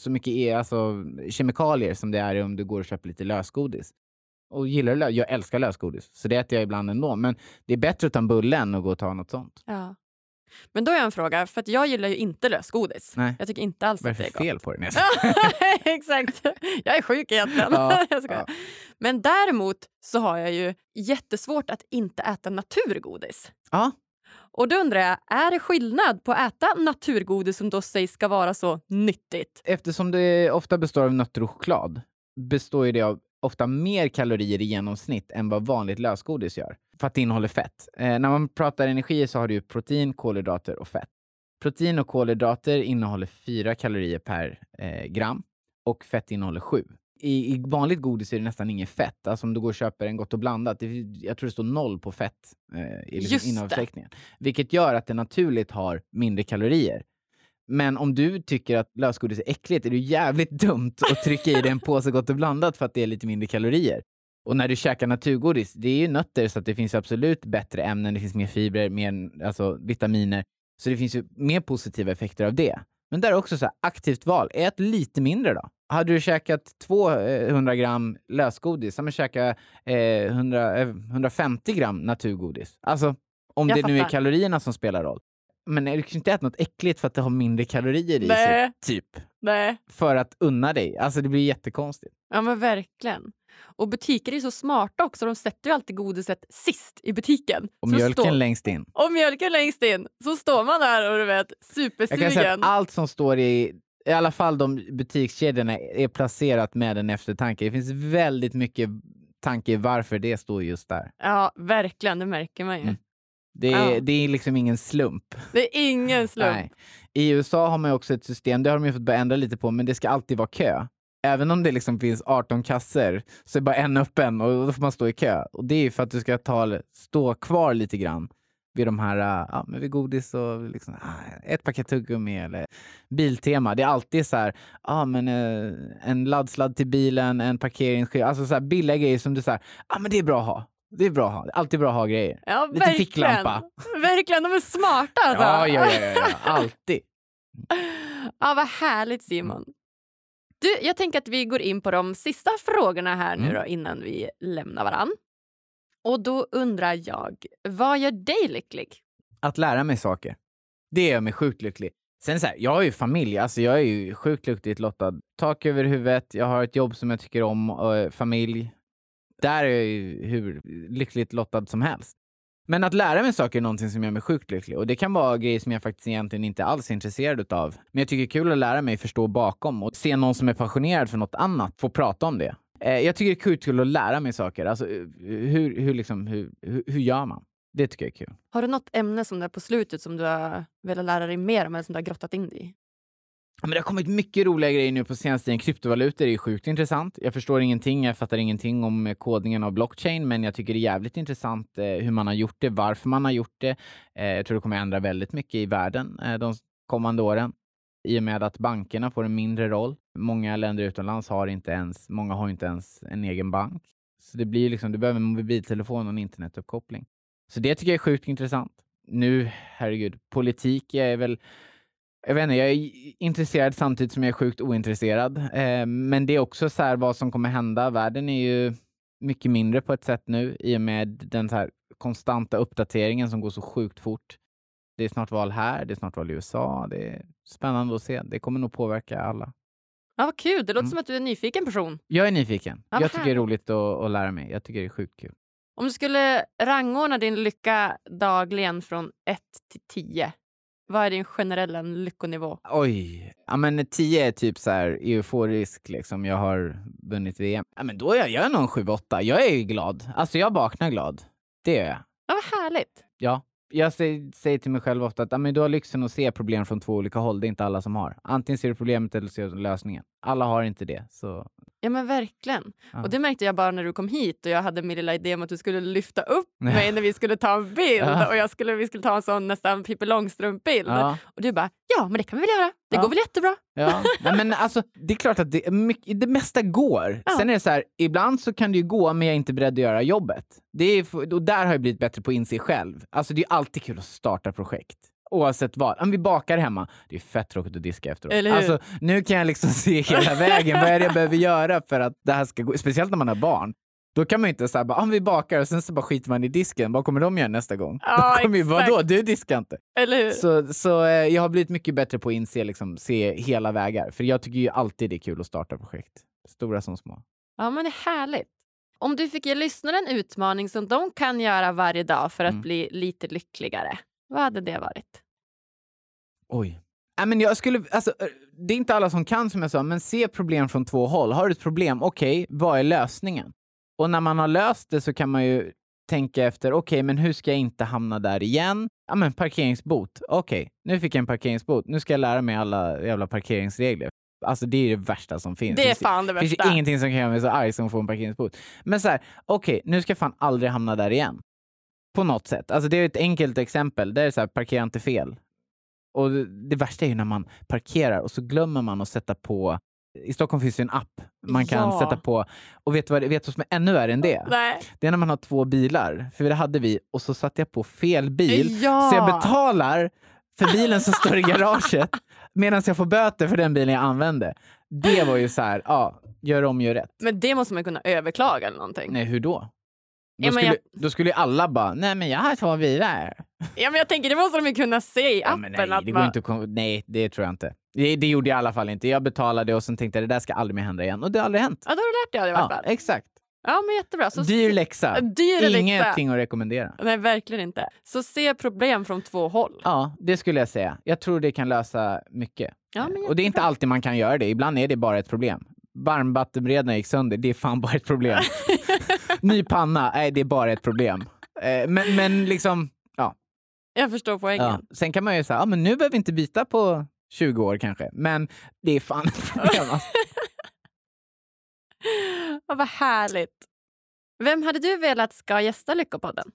så mycket e- alltså, kemikalier som det är om du går och köper lite lösgodis. Och gillar du lö- Jag älskar lösgodis, så det äter jag ibland ändå. Men det är bättre att ta en bulle än att gå och ta något sånt. Ja. Men då har jag en fråga, för att jag gillar ju inte lösgodis. Nej. Jag tycker inte alls Vad är att det är fel gott. på det? <laughs> Exakt. Jag är sjuk egentligen. Ja, <laughs> ja. Men däremot så har jag ju jättesvårt att inte äta naturgodis. Ja, Och då undrar jag, är det skillnad på att äta naturgodis som då sägs ska vara så nyttigt? eftersom det ofta består av nötter och choklad består ju det av ofta mer kalorier i genomsnitt än vad vanligt lösgodis gör. För att det innehåller fett. Eh, när man pratar energi så har du protein, kolhydrater och fett. Protein och kolhydrater innehåller 4 kalorier per eh, gram och fett innehåller 7. i, i vanligt godis är det nästan inget fett. Alltså om du går och köper en Gott och blandat, det, jag tror det står noll på fett eh, i liksom. Vilket gör att det naturligt har mindre kalorier. Men om du tycker att lösgodis är äckligt är det jävligt <laughs> dumt att trycka i dig en påse Gott och blandat för att det är lite mindre kalorier. Och när du käkar naturgodis, det är ju nötter så att det finns absolut bättre ämnen, det finns mer fibrer, mer alltså, vitaminer. Så det finns ju mer positiva effekter av det. Men där är också så här, aktivt val, ät lite mindre då. Hade du käkat 200 gram lösgodis, så man käka eh, 100, eh, 150 gram naturgodis. Alltså, om Jag det nu är fattar. kalorierna som spelar roll. Men du kan inte äta något äckligt för att det har mindre kalorier i Nej. sig, typ. Nej. För att unna dig. Alltså det blir jättekonstigt. Ja men verkligen. Och butiker är så smarta också. De sätter ju alltid godiset sist i butiken. Och Så mjölken står- längst in. och mjölken längst in. Så står man där och du vet Jag kan säga supersugen. att allt som står i, i alla fall de butikskedjorna, är placerat med en eftertanke. Det finns väldigt mycket tanke varför det står just där. Ja verkligen, det märker man ju. Mm. Det är, Ja. det är liksom ingen slump. Det är ingen slump. Nej. I USA har man också ett system, det har de ju fått börja ändra lite på, men det ska alltid vara kö. Även om det liksom finns 18 kasser så är bara en öppen och då får man stå i kö. Och det är för att du ska ta, stå kvar lite grann vid de här, äh, ja, men vid godis och liksom, ah, ett paket tuggummi eller Biltema. Det är alltid så här, ah, men, eh, en laddsladd till bilen, en parkeringsskiva, alltså så här billiga grejer som du säger, ah, men det är bra att ha. Det är bra att ha. Alltid bra att ha grejer. Ja, Lite verkligen. ficklampa. Verkligen, de är smarta alltså. Ja, ja, ja, ja, ja. <laughs> alltid. Ja, vad härligt Simon. Du, jag tänker att vi går in på de sista frågorna här nu Mm. då, innan vi lämnar varann. Och då undrar jag, vad gör dig lycklig? att lära mig saker. Det gör mig sjukt lycklig. Sen så här, jag har ju familj, alltså jag är ju sjukt lyckligt lottad. Tak över huvudet, jag har ett jobb som jag tycker om, och eh, familj. Där är jag ju hur lyckligt lottad som helst. Men att lära mig saker är någonting som gör mig sjukt lycklig. Och det kan vara grejer som jag faktiskt egentligen inte alls är intresserad utav. Men jag tycker det är kul att lära mig förstå bakom och se någon som är passionerad för något annat få prata om det. Eh, jag tycker det är kul att lära mig saker. Alltså, eh, hur, hur, liksom, hur, hur, gör man? Det tycker jag är kul. Har du något ämne som du på slutet som du har velat lära dig mer om eller som du har grottat in dig i? Men det har kommit mycket roliga grejer nu på senaste tiden. Kryptovalutor är sjukt intressant. Jag förstår ingenting, jag fattar ingenting om eh, kodningen av blockchain, men jag tycker det är jävligt intressant eh, hur man har gjort det, varför man har gjort det. Eh, jag tror det kommer ändra väldigt mycket i världen de kommande åren i och med att bankerna får en mindre roll. Många länder utomlands har inte ens, många har inte ens en egen bank. Så det blir liksom, du behöver en mobiltelefon och en internetuppkoppling. Så det tycker jag är sjukt intressant. Nu, herregud, politik är väl jag vet inte, jag är intresserad samtidigt som jag är sjukt ointresserad. Eh, men det är också så här vad som kommer hända. Världen är ju mycket mindre på ett sätt nu i och med den så här konstanta uppdateringen som går så sjukt fort. Det är snart val här, det är snart val i USA. Det är spännande att se. Det kommer nog påverka alla. Ja, vad kul, det låter Mm. som att du är en nyfiken person. Jag är nyfiken. Ja, jag tycker det är roligt att, att lära mig. Jag tycker det är sjukt kul. Om du skulle rangordna din lycka dagligen från 1 till 10, vad är din generella lyckonivå? Oj, ja men 10 är typ så här euforisk liksom. Jag har vunnit VM. Ja men då är jag, jag är nog en 7-8. Jag är ju glad. Alltså jag vaknar glad. Det är jag. Ja, vad härligt. Ja. Jag säger, säger till mig själv ofta att ja, men du har lyxen att se problem från två olika håll. Det är inte alla som har. Antingen ser du problemet eller ser du lösningen. Alla har inte det. Så, Ja men verkligen. ja. Och det märkte jag bara när du kom hit och jag hade min lilla idé om att du skulle lyfta upp Ja. mig när vi skulle ta en bild Ja. och jag skulle, vi skulle ta en sån nästan Pippi Långstrump-bild. Och du bara, ja men det kan vi väl göra. Det går väl jättebra. Ja, Nej, men alltså, det är klart att det, mycket, det mesta går. Sen är det så här, ibland så kan det ju gå, men jag är inte beredd att göra jobbet. Det är, och där har jag blivit bättre på att inse själv. Alltså det är alltid kul att starta projekt. Oavsett vad. Om vi bakar hemma, det är fett tråkigt att diska efteråt. Eller hur? Alltså, nu kan jag liksom <laughs> se hela vägen. vad är det jag behöver göra för att det här ska gå? Speciellt när man har barn. Då kan man ju inte säga bara, om vi bakar och sen så bara skiter man i disken. Vad kommer de göra nästa gång? <laughs> Kommer ju, exakt. vadå, du diskar inte. Eller hur? Så, så eh, jag har blivit mycket bättre på att inse, liksom, se hela vägar. För jag tycker ju alltid det är kul att starta projekt. Stora som små. Ja men det är härligt. Om du fick ge lyssnarna en utmaning som de kan göra varje dag för att Mm. bli lite lyckligare, vad hade det varit? Oj. Nej, men jag skulle, alltså, eh, det är inte alla som kan som jag sa, men se problem från två håll. Har du ett problem, okej, vad är lösningen? Och när man har löst det så kan man ju tänka efter, okej, men hur ska jag inte hamna där igen? Ja, men parkeringsbot. Okej, nu fick jag en parkeringsbot. Nu ska jag lära mig alla jävla parkeringsregler. Alltså det är det värsta som finns. Det är finns, fan det finns ju värsta. ingenting som kan göra mig så arg som att få en parkeringsbot. Men så här, okej, nu ska jag fan aldrig hamna där igen. På något sätt. Alltså det är ett enkelt exempel. Det är så här, parkera inte fel. Och det, värsta är ju när man parkerar och så glömmer man att sätta på i Stockholm finns det en app man kan Ja. sätta på. Och vet du vad, vet du vad som är ännu värre än det? Nej. Det är när man har två bilar. För det hade vi och så satte jag på fel bil. Ja. Så jag betalar för bilen som står i garaget <laughs> medan jag får böter för den bilen jag använde. Det var ju så här, ja, gör om, gör rätt. Men det måste man kunna överklaga eller någonting. Nej, hur då? Då, Ja, skulle, jag- då skulle alla bara, nej men jag har två bilar. Ja, men jag tänker det måste de ju kunna se i Ja, appen. men nej, att det man... inte nej, det tror jag inte. Det, det gjorde jag i alla fall inte. Jag betalade och sen tänkte jag det där ska aldrig mer hända igen. Och det har aldrig hänt. Ja, då har du lärt dig av det i alla Ja, fall. exakt. Ja, men jättebra. Så Dyr läxa. Dyr läxa. Ingenting att rekommendera. Nej, verkligen inte. Så se problem från två håll. Ja, det skulle jag säga. Jag tror det kan lösa mycket. Ja, men och det är inte alltid man kan göra det. Ibland är det bara ett problem. Varmvattenberedaren gick sönder, det är fan bara ett problem. <laughs> Ny panna, nej det är bara ett problem. Eh, Men, men liksom, ja. Jag förstår poängen. ja. Sen kan man ju säga, ja men nu behöver vi inte byta på 20 år kanske. Men det är fan ett problem. Alltså. <laughs> Ja, vad härligt. Vem hade du velat ska gästa Lyckopodden?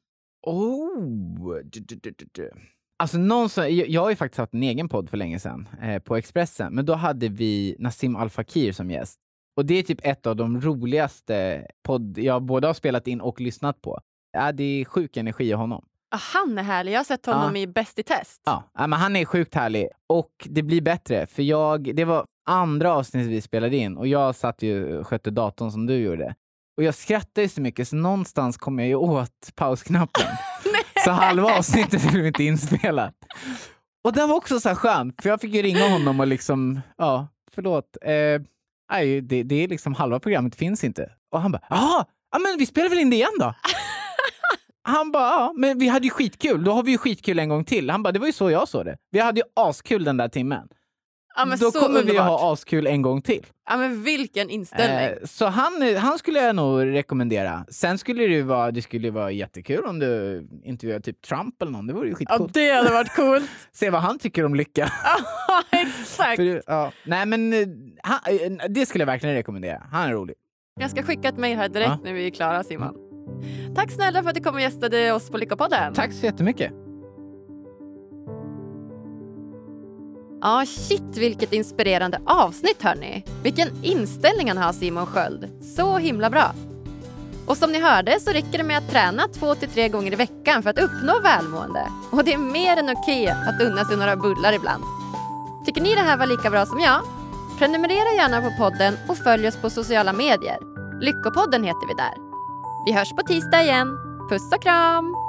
Oh. du, du, du, du, du. Alltså någon som, jag, jag har ju faktiskt haft en egen podd för länge sedan eh, på Expressen, men då hade vi Nassim Al Fakir som gäst. Och det är typ ett av de roligaste podd jag både har spelat in och lyssnat på. Ja, det är sjuk energi i honom. Ja, han är härlig. Jag har sett honom i Bäst i test. Ja, ja, men han är sjukt härlig och det blir bättre för jag, det var andra avsnittet vi spelade in och jag satt ju och skötte datorn som du gjorde. Och jag skrattade ju så mycket så någonstans kom jag ju åt pausknappen. <laughs> så halva avsnittet blev inte inspelat. Och det var också så här skönt för jag fick ju ringa honom och liksom, ja, förlåt. Eh, nej, det, det är liksom halva programmet finns inte. Och han bara, jaha, ja, men vi spelar väl in det igen då? <laughs> Han bara, ja, men vi hade ju skitkul. Då har vi ju skitkul en gång till. Han bara, det var ju så jag såg det. Vi hade ju askul den där timmen. Ja, Då kommer vi underbart. ha askul en gång till. Ja, men vilken inställning. Eh, så han, han skulle jag nog rekommendera. Sen skulle det vara, det skulle vara jättekul om du intervjuade typ Trump eller någon. Det vore ju ja, skitcoolt. det hade varit coolt. <laughs> Se vad han tycker om lycka. <laughs> Ja, exakt. För, ja. Nej men eh, han, eh, det skulle jag verkligen rekommendera. Han är rolig. Jag ska skicka ett mejl här direkt Ja. när vi är klara Simon. Tack snälla för att du kom och gästade oss på Lyckopodden. Tack så jättemycket. Ja, shit vilket inspirerande avsnitt hörni. Vilken inställning han har Simon Sköld. Så himla bra. Och som ni hörde så räcker det med att träna två till tre gånger i veckan för att uppnå välmående. Och det är mer än okej att unna sig några bullar ibland. Tycker ni det här var lika bra som jag? Prenumerera gärna på podden och följ oss på sociala medier. Lyckopodden heter vi där. Vi hörs på tisdag igen. Puss och kram!